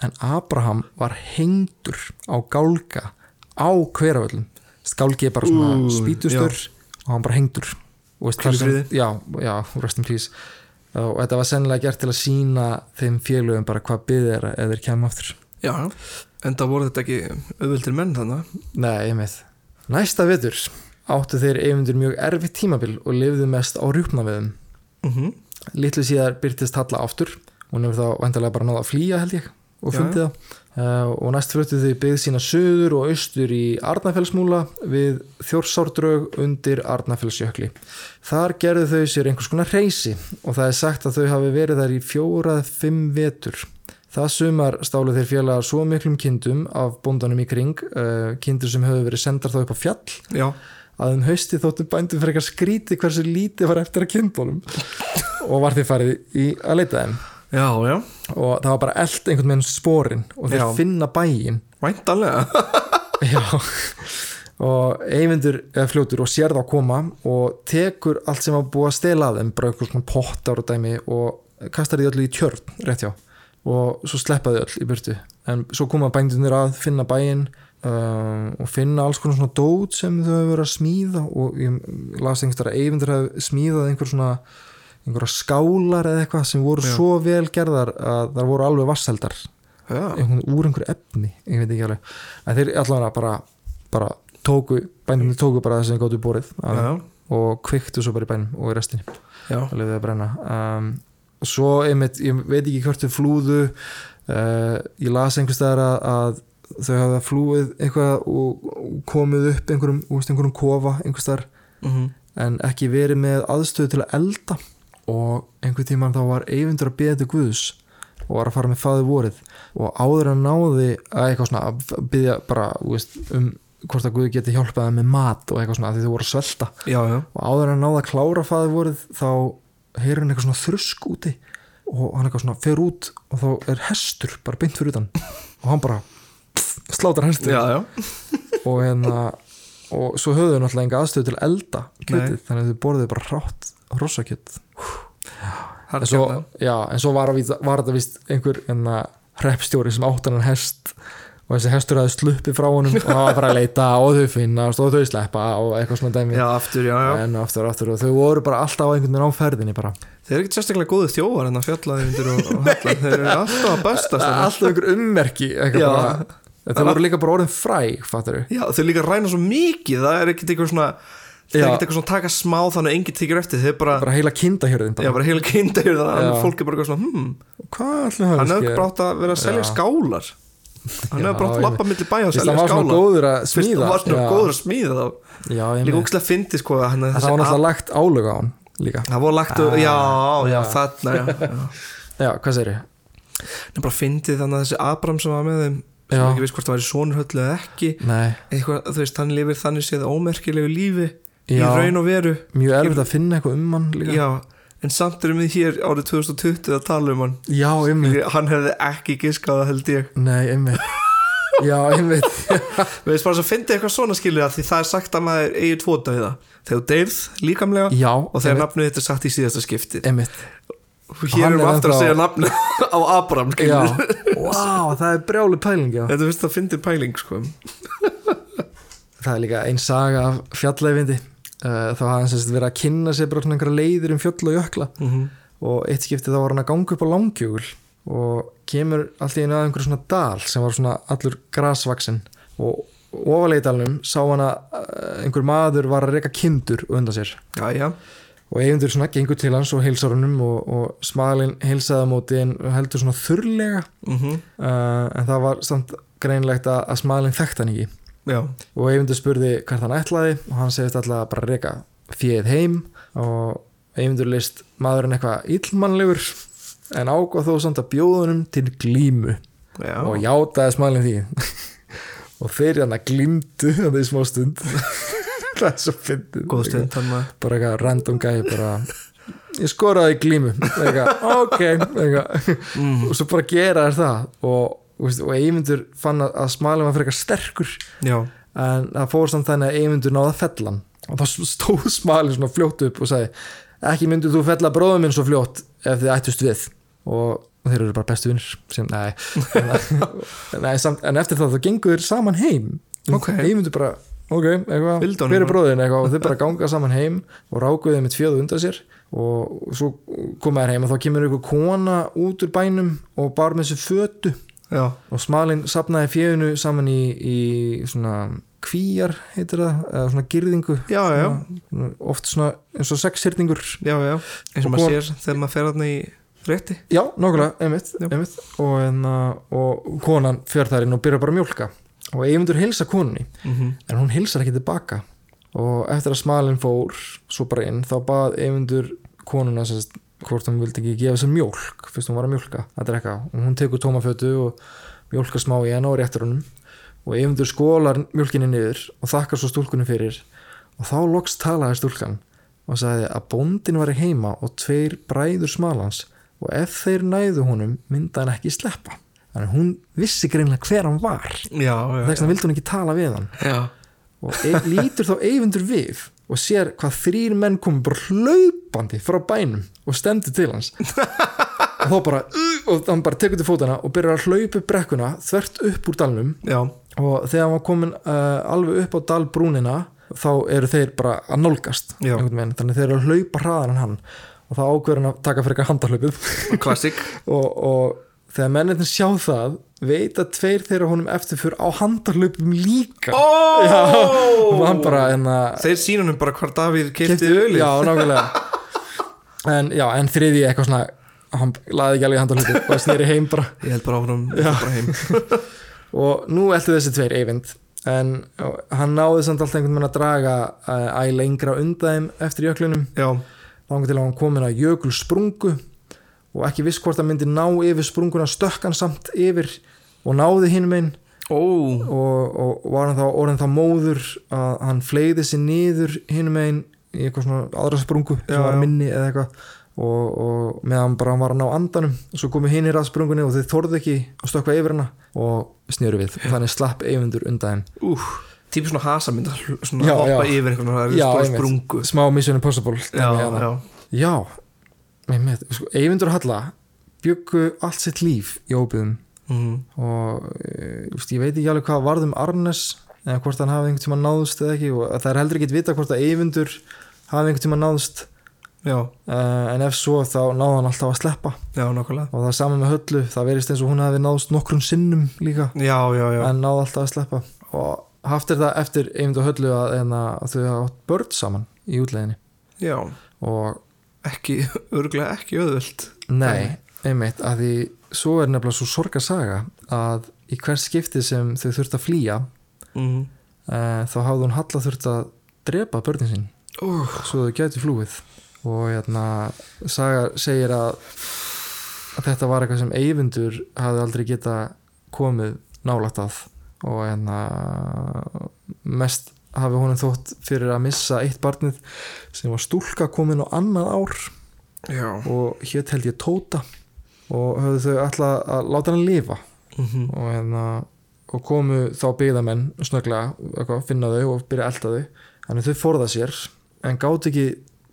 en Abraham var hengdur á gálga á hveraföllum Gálgi er bara svona Ú, spýtustur og hann bara hengdur Og sem-. Já, já, rest in peace og þetta var sennilega gert til að sína þeim félögum bara hvað byggð er eða þeir kemur aftur já, en það voru þetta ekki auðvöldir menn þannig Nei, einmitt. Næsta vetur áttu þeir eigundur mjög erfitt tímabil og lifðu mest á rjúpnaveðum. mm -hmm. Litlu síðar byrtist Halla aftur. Hún hefur þá vantarlega bara náða að flýja held ég og Já, fundið það. Uh, og næst fluttu þau byggð sína söður og austur í Arnafellsmúla við þjórsárdrög undir Arnafellsjökli. Þar gerðu þau sér einhvers konar reysi og það er sagt að þau hafi verið þar í fjórað fimm vetur. Það sumar stálu þeir félagar svo miklum kindum af bóndanum í kring, uh, kindur sem höfðu verið sendar þá upp á fjall, já, að um hausti þóttum bændum frekar skríti hversu lítið var eftir að kindunum og var því farið í að leita þeim. Já, já, og það var bara eld einhvern veginn sporin og þeir finna bæinn. Væntanlega. Já. Og Eyvindur fljótur og sér það að koma og tekur allt sem var búið að stela að þeim bara eitthvað svona pottar og dæmi og kastar því öllu í tjörn rétt hjá. Og svo sleppaði öll í burtu. En svo koma bændunir að finna bæinn um, og finna alls konar svona dót sem þau hefur verið að smíða og ég las einhverstara að Eyvindur hefur smíðað einhver svona einhverja skálar eða eitthvað sem voru Já. svo vel gerðar að það voru alveg vasseldar úr einhverju efni ég veit ekki alveg. En þeir allavega bara, bara tóku, bænum tóku bara það sem gótu borið af, já, og kviktu svo bara í bænum og í restinni og lefði að brenna. Um, svo einmitt, ég veit ekki hvert þau flúðu uh, ég las einhvers staðar að, að þau hafa flúið eitthvað og, komið upp einhverjum, úst, einhverjum kofa einhvers staðar mhm, en ekki verið með aðstöðu til að elda og einhver tímann þá var Eyvindur að beða til Guðs og var að fara með faði vorið. Og áður að náði að eitthvað svona að byggja bara þú veist, um hvort að Guð geti hjálpað þeim með mat og eitthvað svona að því þau voru að svelta. Já, já. Og áður að náði að klára faði vorið þá heyrir hann eitthvað svona þrusk úti. Og hann eitthvað svona fer út og þá er hestur bara beint fyrir utan. Og hann bara pff, slátar hestur Já, já, og hérna og svo höfðu þau náttúrulega enga aðstöðu til elda kjötið, þannig að þau borðið bara hrátt rossakjöt það en svo, já, en svo var, að, var þetta vist einhver enna hreppstjóri sem átt hann hest og þessi hestur hafði sluppið frá honum og hann var bara að leita og þau finnast og þau sleppa og eitthvað svona dæmi. Já, aftur, já, já. En aftur aftur og þau voru bara alltaf á einhvern veginn á ferðinni bara. Þeir eru ekkert sérstaklega góðu þjófar en að fjallaði undir og, og hella Þeir eru alltaf að bestast þarna. alltaf einhver ummerki þau voru líka bara orðin fræg fattur Já, þau líka ræna svo mikið Það er ekkert eitthvað svona Það er ekkert eitthvað svona taka smá þannig að enginn tekir eftir Þeir bara, bara heila kindahjörðin já, bara heila kinda yfir það Já. að Fólk er bara eitthvað svona, hmm Hann hann hefur brátt að vera að selja Já. skálar. Hann hefur brátt að lappa milli bæja og Fyrst selja hann var svona skálar. góður að smíða hann var svona góður að smíða þá. Líka meina. ógæslega fyndi sko það var náttúrulega lagt álög á hann líka. Það var lagt, já, já, já. þarna já, hvað segir ég? En bara fyndið þannig að þessi Abram sem var með þeim sem ekki veist hvort það væri sonur höllu eða ekki eitthvað, þú veist, hann lifir þannig séð ómerkilegu lífi í raun og veru mjög erfitt að finna eitthvað um hann líka. Já, en samt erum við hér árið 2020 að tala um hann. Já, einmitt. Hann hefði ekki giskað það held ég. Nei, einmitt. Já, einmitt. Við veist bara svo fyndið eitthvað svona skilur að því það er sagt að maður eigi tvo dauða. Þegar þú deyrð líkamlega Já, og þegar nafnið þetta er sagt í síðasta skipti einmitt. Og hér erum er við aftur að ennþá- segja nafnið á Abram Já, wow, það er brjálu pæling já. Þetta finnst það fyndið pæling sko. Það er líka ein saga af fjallæfindi uh, þá hafði hann sérst verið að kynna sér bara svona einhverja leiðir um fjöll og jökla. Mm -hmm. og eitt skipti þá var hann að ganga upp á langjögul og kemur allt í einu að einhverju svona dal sem var svona allur grasvaksin og dalnum sá hann að uh, einhver maður var að reyka kindur undan sér. Já, já, og eigindur svona gengur til hans og heilsar honum og, og smalinn heilsaði á móti en heldur svona þurrlega. Mm uh, en það var samt greinlegt að, að smalinn þekkt hann ekki já. Og Eyvindur spurði hvert hann ætlaði og hann segist alltaf bara að reyka fjöð heim og Eyvindur list maðurinn eitthvað illmannlegur en ákvað þó samt að bjóða honum til glímu Já, og játaði smalinn því. Og þeir hann að glímdu á því smá stund. Það er svo fyndið. Bara eitthvað random gæði bara ég skoraði glímu. Eitthvað, ok. Eitthvað. mm. og svo bara gera þér það. Og, veist, og Eyvindur fann að, að smalinn var fyrir eitthvað sterkur. Já, en það fór samt þannig að Eymundur náði að fella hann. Og þá stóð smalinn svona fljótt upp og sagði ekki myndir þú fella bróðum minn svo fljótt ef þið ættust við? Og þeir eru bara bestu vinnir en, en eftir það þá gengur saman heim. Ok. Eymundur bara, ok, eitthvað bara. bróðin eitthvað og þeir bara ganga saman heim og rákuðu með fjöðu undan sér. Og svo koma þær heim og þá kemur einhver kona út úr bænum og bar með sér fötu já, og smalinn sapnaði fjöðinu saman í, í svona kvíjar heitir það, eða svona girðingu. Já, já, Svona- oft svona eins og sexhyrningur. Eins og maður sér. þegar maður fer hann í rétti já, nákvæmlega, einmitt, einmitt. Og, enna, og konan fer þar inn og byrjar bara að mjólka. Og Eymundur hilsa konunni mm -hmm. en hún hilsar ekki tilbaka og eftir að smalinn fór svo bara inn þá bað Eymundur konuna sérst, hvort hún vildi ekki gefa sér mjólk fyrst hún var að mjólka að drekka. Og hún tekur tómafötu og mjólkar smá í henn á réttur honum. Og Eymundur skólar mjólkinni niður og þakkar svo stúlkunni fyrir og þá loks talaði stúlkan og sagði að bóndin var heima og tveir bræður smalans og ef þeir næðu honum myndi hann ekki sleppa. Þannig hún vissi greinlega hver hann var. Já, já, þess vegna vildi hún ekki tala við hann. Já. og e lítur þá eyfundur við og sér hvað þrýr menn komi bara hlaupandi frá bænum og stendur til hans. Og þá bara og hann bara tekur til fótana og byrjar að hlaupa brekkuna þvert upp úr dalnum. Já, og þegar hann var komin uh, alveg upp á dalbrúnina þá eru þeir bara að nálgast þannig þeir eru að hlaupa hraðar en hann. Og þá ákveður hann að taka fyrir eitthvað handahlaupið. Klassik og, og þegar mennirni sjá það veit að tveir þeirra honum eftirfyr á handahlaupum líka. Oh! Já, og hann bara en að þeir sínunum bara hvar Davíð kefti ölið. Já, nákvæmlega. En, já, en þriði eitthvað svona hann laði ekki alveg handahlaupið og snýri heim bara. Ég held bara bara heim. Og nú eltu þessi tveir Eyvind. En hann náði samt alltaf einhvern veginn að draga uh, æ lengra undan þeim eftir jöklunum þá til að hann komin að jökul sprungu og ekki viss hvort hann myndi ná yfir sprunguna stökkan samt yfir og náði hinn meginn ó, og, og var hann þá orðin þá móður að hann fleiði sér niður hinn meginn í eitthvað svona aðra sprungu sem Já, var já. minni eða eitthvað. Og, og meðan bara hann var að ná andanum og svo komu hinn í raðsprungunni og þeir þorðu ekki að stökkva yfir hana og snjöru við. Og þannig slapp eyfundur undan þeim. Úf típi svona hl- svona hoppa yfir stór einmitt. sprungu. Smá Mission Impossible já, hérna. já, já einmitt, sko, Eyvindur og Halla byggu allt sitt líf í óbyðum mm. og e, úst, ég veit ekki alveg hvað varð um Arnes eða hvort hann hafi einhvern tíma náðust eða ekki og það er heldur ekki að vita hvort að Eyvindur hafi einhvern tíma náðust uh, en ef svo þá náði hann alltaf að sleppa. Já, og það saman með Höllu, það verist eins og hún hafi náðust nokkrum sinnum líka. Já, já, já, en náði alltaf að sleppa. Og haft er það eftir Eyvind og Höllu að, en að þau hafa átt börn saman í útleginni já. Og ekki, örgulega ekki öðvöld Nei, einmitt, að því svo er nefnilega svo sorgarsaga að í hvers skipti sem þau þurft að flýja mm. uh, þá hafði hún Halla þurft að drepa börnin sín uh. svo þau gætu flúið og hérna saga segir að, að þetta var eitthvað sem Eyvindur hafði aldrei geta komið nálægt að og hérna mest hafi honum þótt fyrir að missa eitt barnið sem var stúlka komin á annað ár. Já. Og hétt held ég Tóta. Og höfðu þau alltaf að láta hann lifa. Mm og, hérna, og komu þá byggðamenn eitthvað, finna þau og byrja elda þau. Þannig þau forða sér en gátt ekki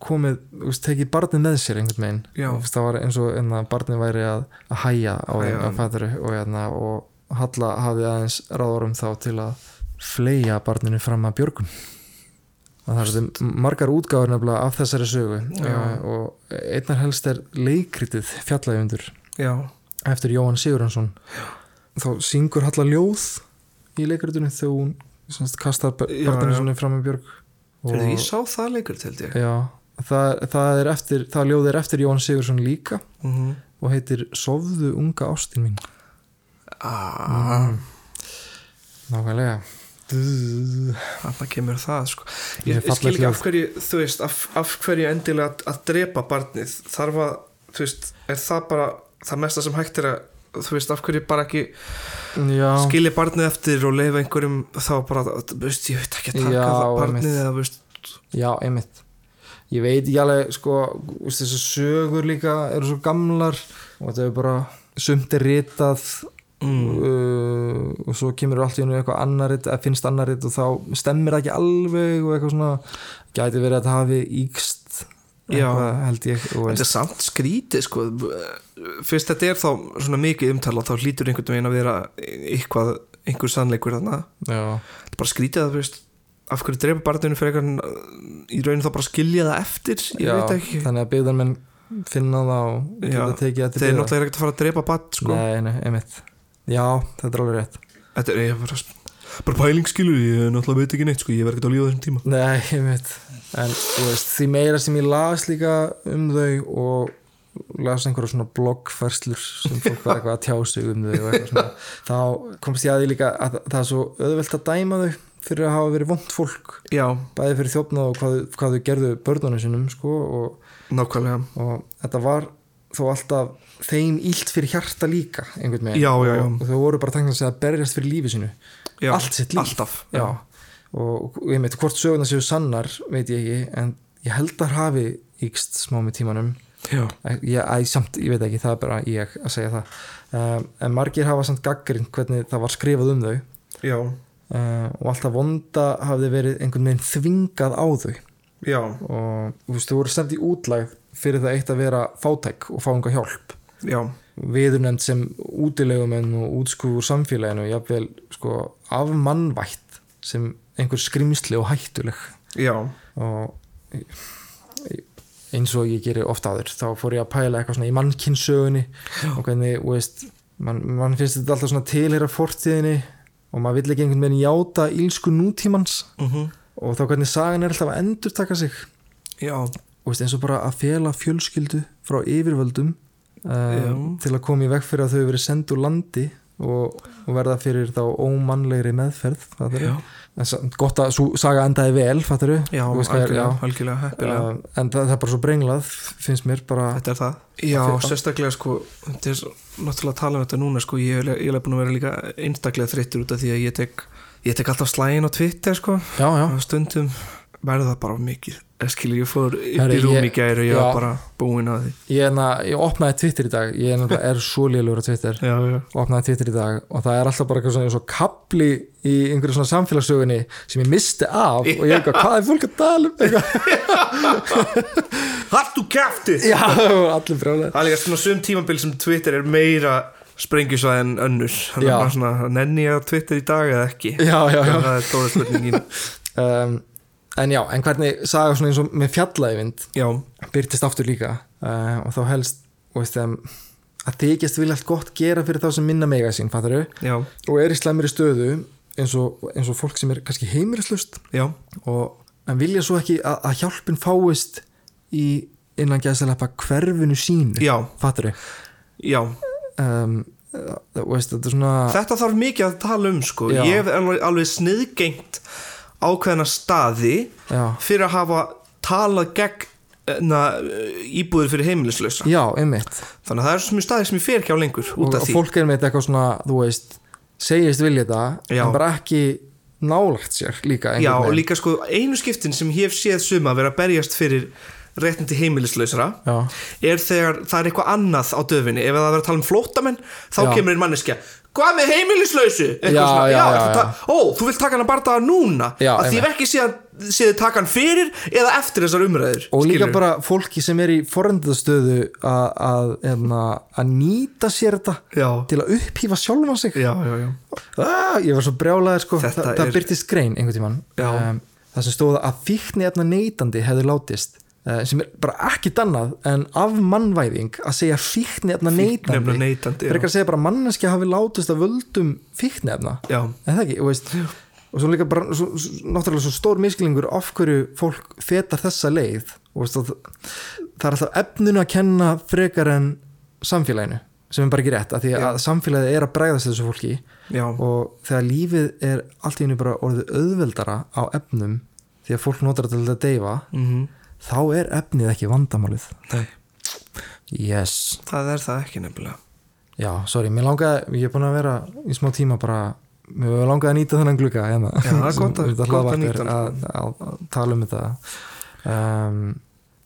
komið, tekið barnið með sér einhvern veginn. Það var eins og hérna, barnið væri að, að hæja á á að fæðuru og, hérna, og Halla hafði aðeins ráðurum þá til að fleia barninu fram að björgun. Og það er margar útgáður nefnilega af þessari sögu uh, og einnar helst er leikritið já, eftir Jóhann Sigurðansson þá syngur Halla ljóð í leikritinu þegar hún semst, kastar barninu já. fram með björg. Þegar ég sá það leikur held ég. Já, það, það er eftir það ljóð er eftir Jóhann Sigurðansson líka mm og heitir Sofðu unga ástin mín. Ah, nákvæmlega þarna kemur það sko. Ég ég, ég skil ekki af hverju þú veist, af, af hverju endilega að, að drepa barnið? Þarf að, þú veist, er það bara það mesta sem hægt er að þú veist, af hverju bara ekki já, skilja barnið eftir og leifa einhverjum þá bara, þú veist, ég veit ekki að taka Já, það barnið einmitt. eða, þú veist, já, einmitt. Ég veit ekki alveg sko, þessu sögur líka eru svo gamlar og þetta er bara sumt er ritað mm, uh, og svo kemur allt í hennu eitthvað annarit eða finnst annarit og þá stemmir það ekki alveg og eitthvað svona gæti verið að það hafi íkst Já. held ég þetta er samt skrítið sko. Fyrst þetta er þá svona mikið umtala þá hlýtur einhvern veginn að vera eitthvað, einhver sannleikur þarna. Já, þetta er bara skrítið að veist af hverju drepa barninu fyrir eitthvað í rauninu þá bara skilja það eftir? Já, þannig að byggðarmenn finna það og geta tekið til þeir náttúrulega er ekkert að fara að drepa barn sko. Nei, nei, einmitt já, þetta er alveg rétt. Þetta er ég bara, bara pælingsskilur ég náttúrulega veit ekki neitt sko ég verð ekkert að lífa þessum tíma. Nei, ég veit en veist, því meira sem ég las líka um þau og las einhverja svona bloggfærslur sem fólk var eitthvað að tjá sig um þau og eitthvað svona, þá komst ég að því líka að það er svo auðvelt að dæma þau fyrir að hafa verið vond fólk. Já, bæði fyrir þjófnað og hvað, hvað þau gerðu börnunum sinum sko og, nákvæmlega. og þetta var þó alltaf þeim ílt fyrir hjarta líka einhvern veginn. Já, já, já. og þau voru bara tengið að berjast fyrir lífi sinu Allt sitt líf. og ég veit hvort söguna séu sannar veit ég ekki en ég held að hafi ykst smá með tímanum. Ég, æ, samt, ég veit ekki, það er bara ég að segja það. Um, en margir hafa samt gaggrinn hvernig það var skrifað um þau. Uh, og alltaf vonda hafði verið einhvern veginn þvingað á þau. Og þú veist, þau voru send í útlæg fyrir það eitt að vera fátæk og fá einhver hjálp. Já, viðurnefnd sem útilegumenn og útskúfur samfélaginu jafnvel sko af mannvætt sem einhver skrimsli og hættuleg. Já, og eins og ég geri ofta áður þá fór ég að pæla eitthvað svona í mannkynnssögunni og hvernig, veist mann man finnst þetta alltaf svona tilheyra fortíðinni og maður vill ekki einhvern veginn játa ílsku nútímans. Mhm, og þá hvernig sagan er alltaf að endur taka sig. Já, veist, eins og bara að fela fjölskyldu frá yfirvöldum um, til að koma í veg fyrir að þau verið send úr landi og, og verða fyrir þá ómannlegri meðferð gott að svo saga endaði vel fattar já, algjörlega, algjörlega heppilega. uh, en það, það er bara svo brenglað finnst mér bara Þetta er það. Já, sérstaklega sko þetta er náttúrulega að tala um þetta núna sko ég er, ég er búin að vera líka einstaklega þreyttur út af því að ég tek ég tek alltaf slægin á Twitter sko. Já, já, og stundum verður það bara mikið skilur, ég fór upp í rúm í gæri og ég já. var bara búinn að því. Ég, er na, ég opnaði Twitter í dag ég er, er svo lélur á Twitter. Já, já, opnaði Twitter í dag og það er alltaf bara eitthvað svona, og kapli í einhverju svona samfélagssögunni sem ég misti af og ég er eitthvað, hvað er fólk að tala um eitthvað, Haltu kæfti já, allir brjálega Það er líka svona sum tímabil sem Twitter er meira sprengjusvað en önnur. Já. að bara svona, nenni ég á Twitter í dag eða ekki? Já, já, já. Það er stóra spurningin. Um, en já, en hvernig saga svona eins og með fjallaeyvind Já, byrtist aftur líka uh, og þá helst og veist, um, að þykjast vilja allt gott gera fyrir þá sem minna mega sín, fattar já, og er í slæmri stöðu eins og, eins og fólk sem er kannski heimirislust já, og en vilja svo ekki að, að hjálpin fáist í innan gæðslega hverfinu sínu já, fattar já. Um, uh, veist, þetta er svona Þetta þarf mikið að tala um sko. Ég alveg, alveg sniðgengt ákveðna staði já, fyrir að hafa talað gegn na, íbúður fyrir heimilislausa. Já, einmitt. Þannig að það er svo mjög staði sem ég fer ekki á lengur út og, og fólk er með eitthvað svona, þú veist segist vilja þetta, en bara ekki nálagt sér líka Já, og líka sko einu skiptin sem ég hef séð suma vera að berjast fyrir réttindi heimilislausara já, er þegar það er eitthvað annað á döfinni. Ef það er að vera að tala um flótamenn þá Já. kemur einn manneskja hvað með heimilislausu? Ó, þú vilt taka hann að bardaða núna Já, að því ekki séð, séð taka hann fyrir eða eftir þessar umræður og líka skilurðu? bara fólki sem er í forendastöðu að, hérna, að nýta sér þetta já, til að upphýfa sjálfa sig já, já, já. ah, ég var svo brjálaður sko Þa, það byrtist grein einhvern tímann Já. um, það sem stóða að fíkni efna neytandi hefði látist sem er bara ekki dannað en af mannvæðing að segja fíkni efna Fíkniefna neytandi. neytandi, frekar að segja bara manneskja hafi látist að völdum fíkni efna já, en það ekki, veist og svo líka bara, svo, náttúrulega svo stór misklingur af hverju fólk fetar þessa leið. Veist, það, það er alltaf efninu að kenna frekar en samfélaginu sem er bara ekki rétt, af því að samfélagið er að bregðast þessu fólki. Já, og þegar lífið er allt í henni bara orðið auðveldara á efnum því að fólk notar þetta að deyfa mm þá er efnið ekki vandamálið. Nei, yes, það er það ekki nefnilega. Já, sorry, mér langaði ég er búin að vera í smá tíma bara mér langaði að nýta þennan glugga hérna, Já, það er gott að- að nýta er hann, að, að, að tala um þetta. Um,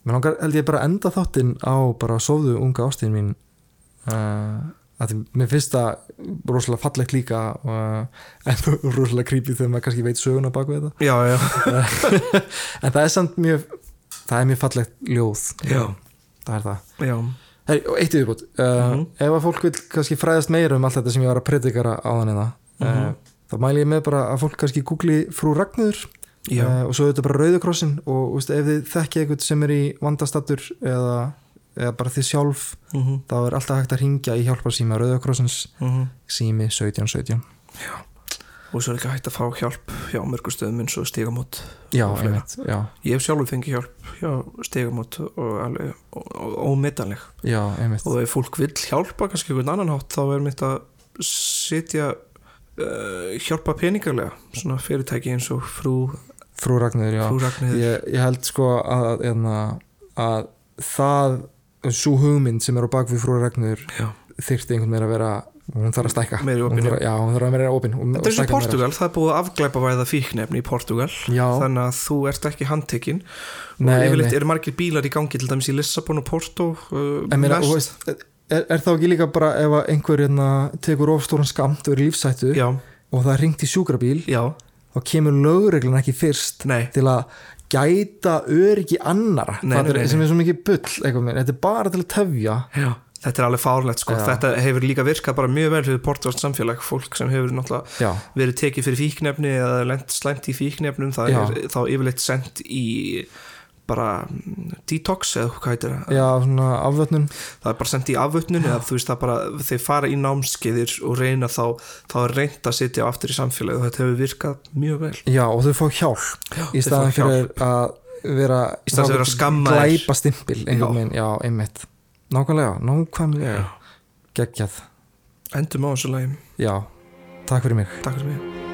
mér langar held ég bara að enda þáttinn á bara sofðu unga ástíðin mín. Uh, að því mér finnst það rosalega fallegt líka uh, en rosalega creepy þegar maður kannski veit söguna baku þetta. Já, já, en það er samt mjög það er mjög fallegt ljóð já, það er það já Hei, og eitt yfirbútt, uh, Mhm. ef að fólk vil kannski fræðast meira um allt þetta sem ég var að predikara á þannig það Mhm. uh, þá mæli ég með bara að fólk kannski googli frú Ragnur Já. uh, og svo auðvitað bara Rauðukrossin og veist, ef þið þekkja eitthvað sem er í vandastattur eða, eða bara þið sjálf mm þá er alltaf hægt að ringja í hjálparsíma Rauðukrossins -hmm. sími 1717 og svo er ekki hægt að fá hjálp hjá mörgustöðum eins og stigamót já, Og já, ég hef sjálfur fengið hjálp hjá stigamót og einmitt. Og ef fólk vill hjálpa kannski einhvern annan hátt þá er mitt að setja uh, hjálpa peningarlega svona fyrirtæki eins og frú, frú Ragnur, já. frú Ragnir ég, ég held sko að, að, að það svo hugmynd sem er á bakvið frú Ragnur já, þyrfti einhvern veginn að vera hún þarf að stækka. Meiri opin, þarf, já, hún þarf að vera opin. Þetta er og í Portugal, það er búið að afglæpa væða fíknefni í Portugal Já. þannig að þú ert ekki handtekinn. Og yfirleitt eru margir bílar í gangi til dæmis í Lissabon og Porto uh, meina, þú veist, er, er þá ekki líka bara ef einhver hérna, tekur ofstóran skamt og er lífsættu Já, og það er ringt í sjúkrabíl já, þá kemur lögreglan ekki fyrst nei. til að gæta öryggi annara Nei, nei, nei, sem er svo mikið bull þetta er bara til að tefja Já, þetta er alveg fárlegt sko. Já. þetta hefur líka virkað bara mjög vel fyrir portugalst samfélag, fólk sem hefur náttúrulega já, verið tekið fyrir fíknefni eða lent slæmt í fíknefnum það Já. er þá yfirleitt sendt í bara mm, detox eða hvað heitir það? Já, svona afvötnun. Það er bara sendt í afvötnun eða þú veist það bara þeir fara í námskeiðir og reyna þá þá er reynd að sitja aftur í samfélagi og þetta hefur virkað mjög vel. Já, og þau fá hjálp í staðan fyrir að vera Í staðinn fyrir að skamma þér. glæpa stimpil einmitt nákvæmlega, nákvæmlega geggjað, endum á þessu lagi, já, takk fyrir mig. Takk fyrir mig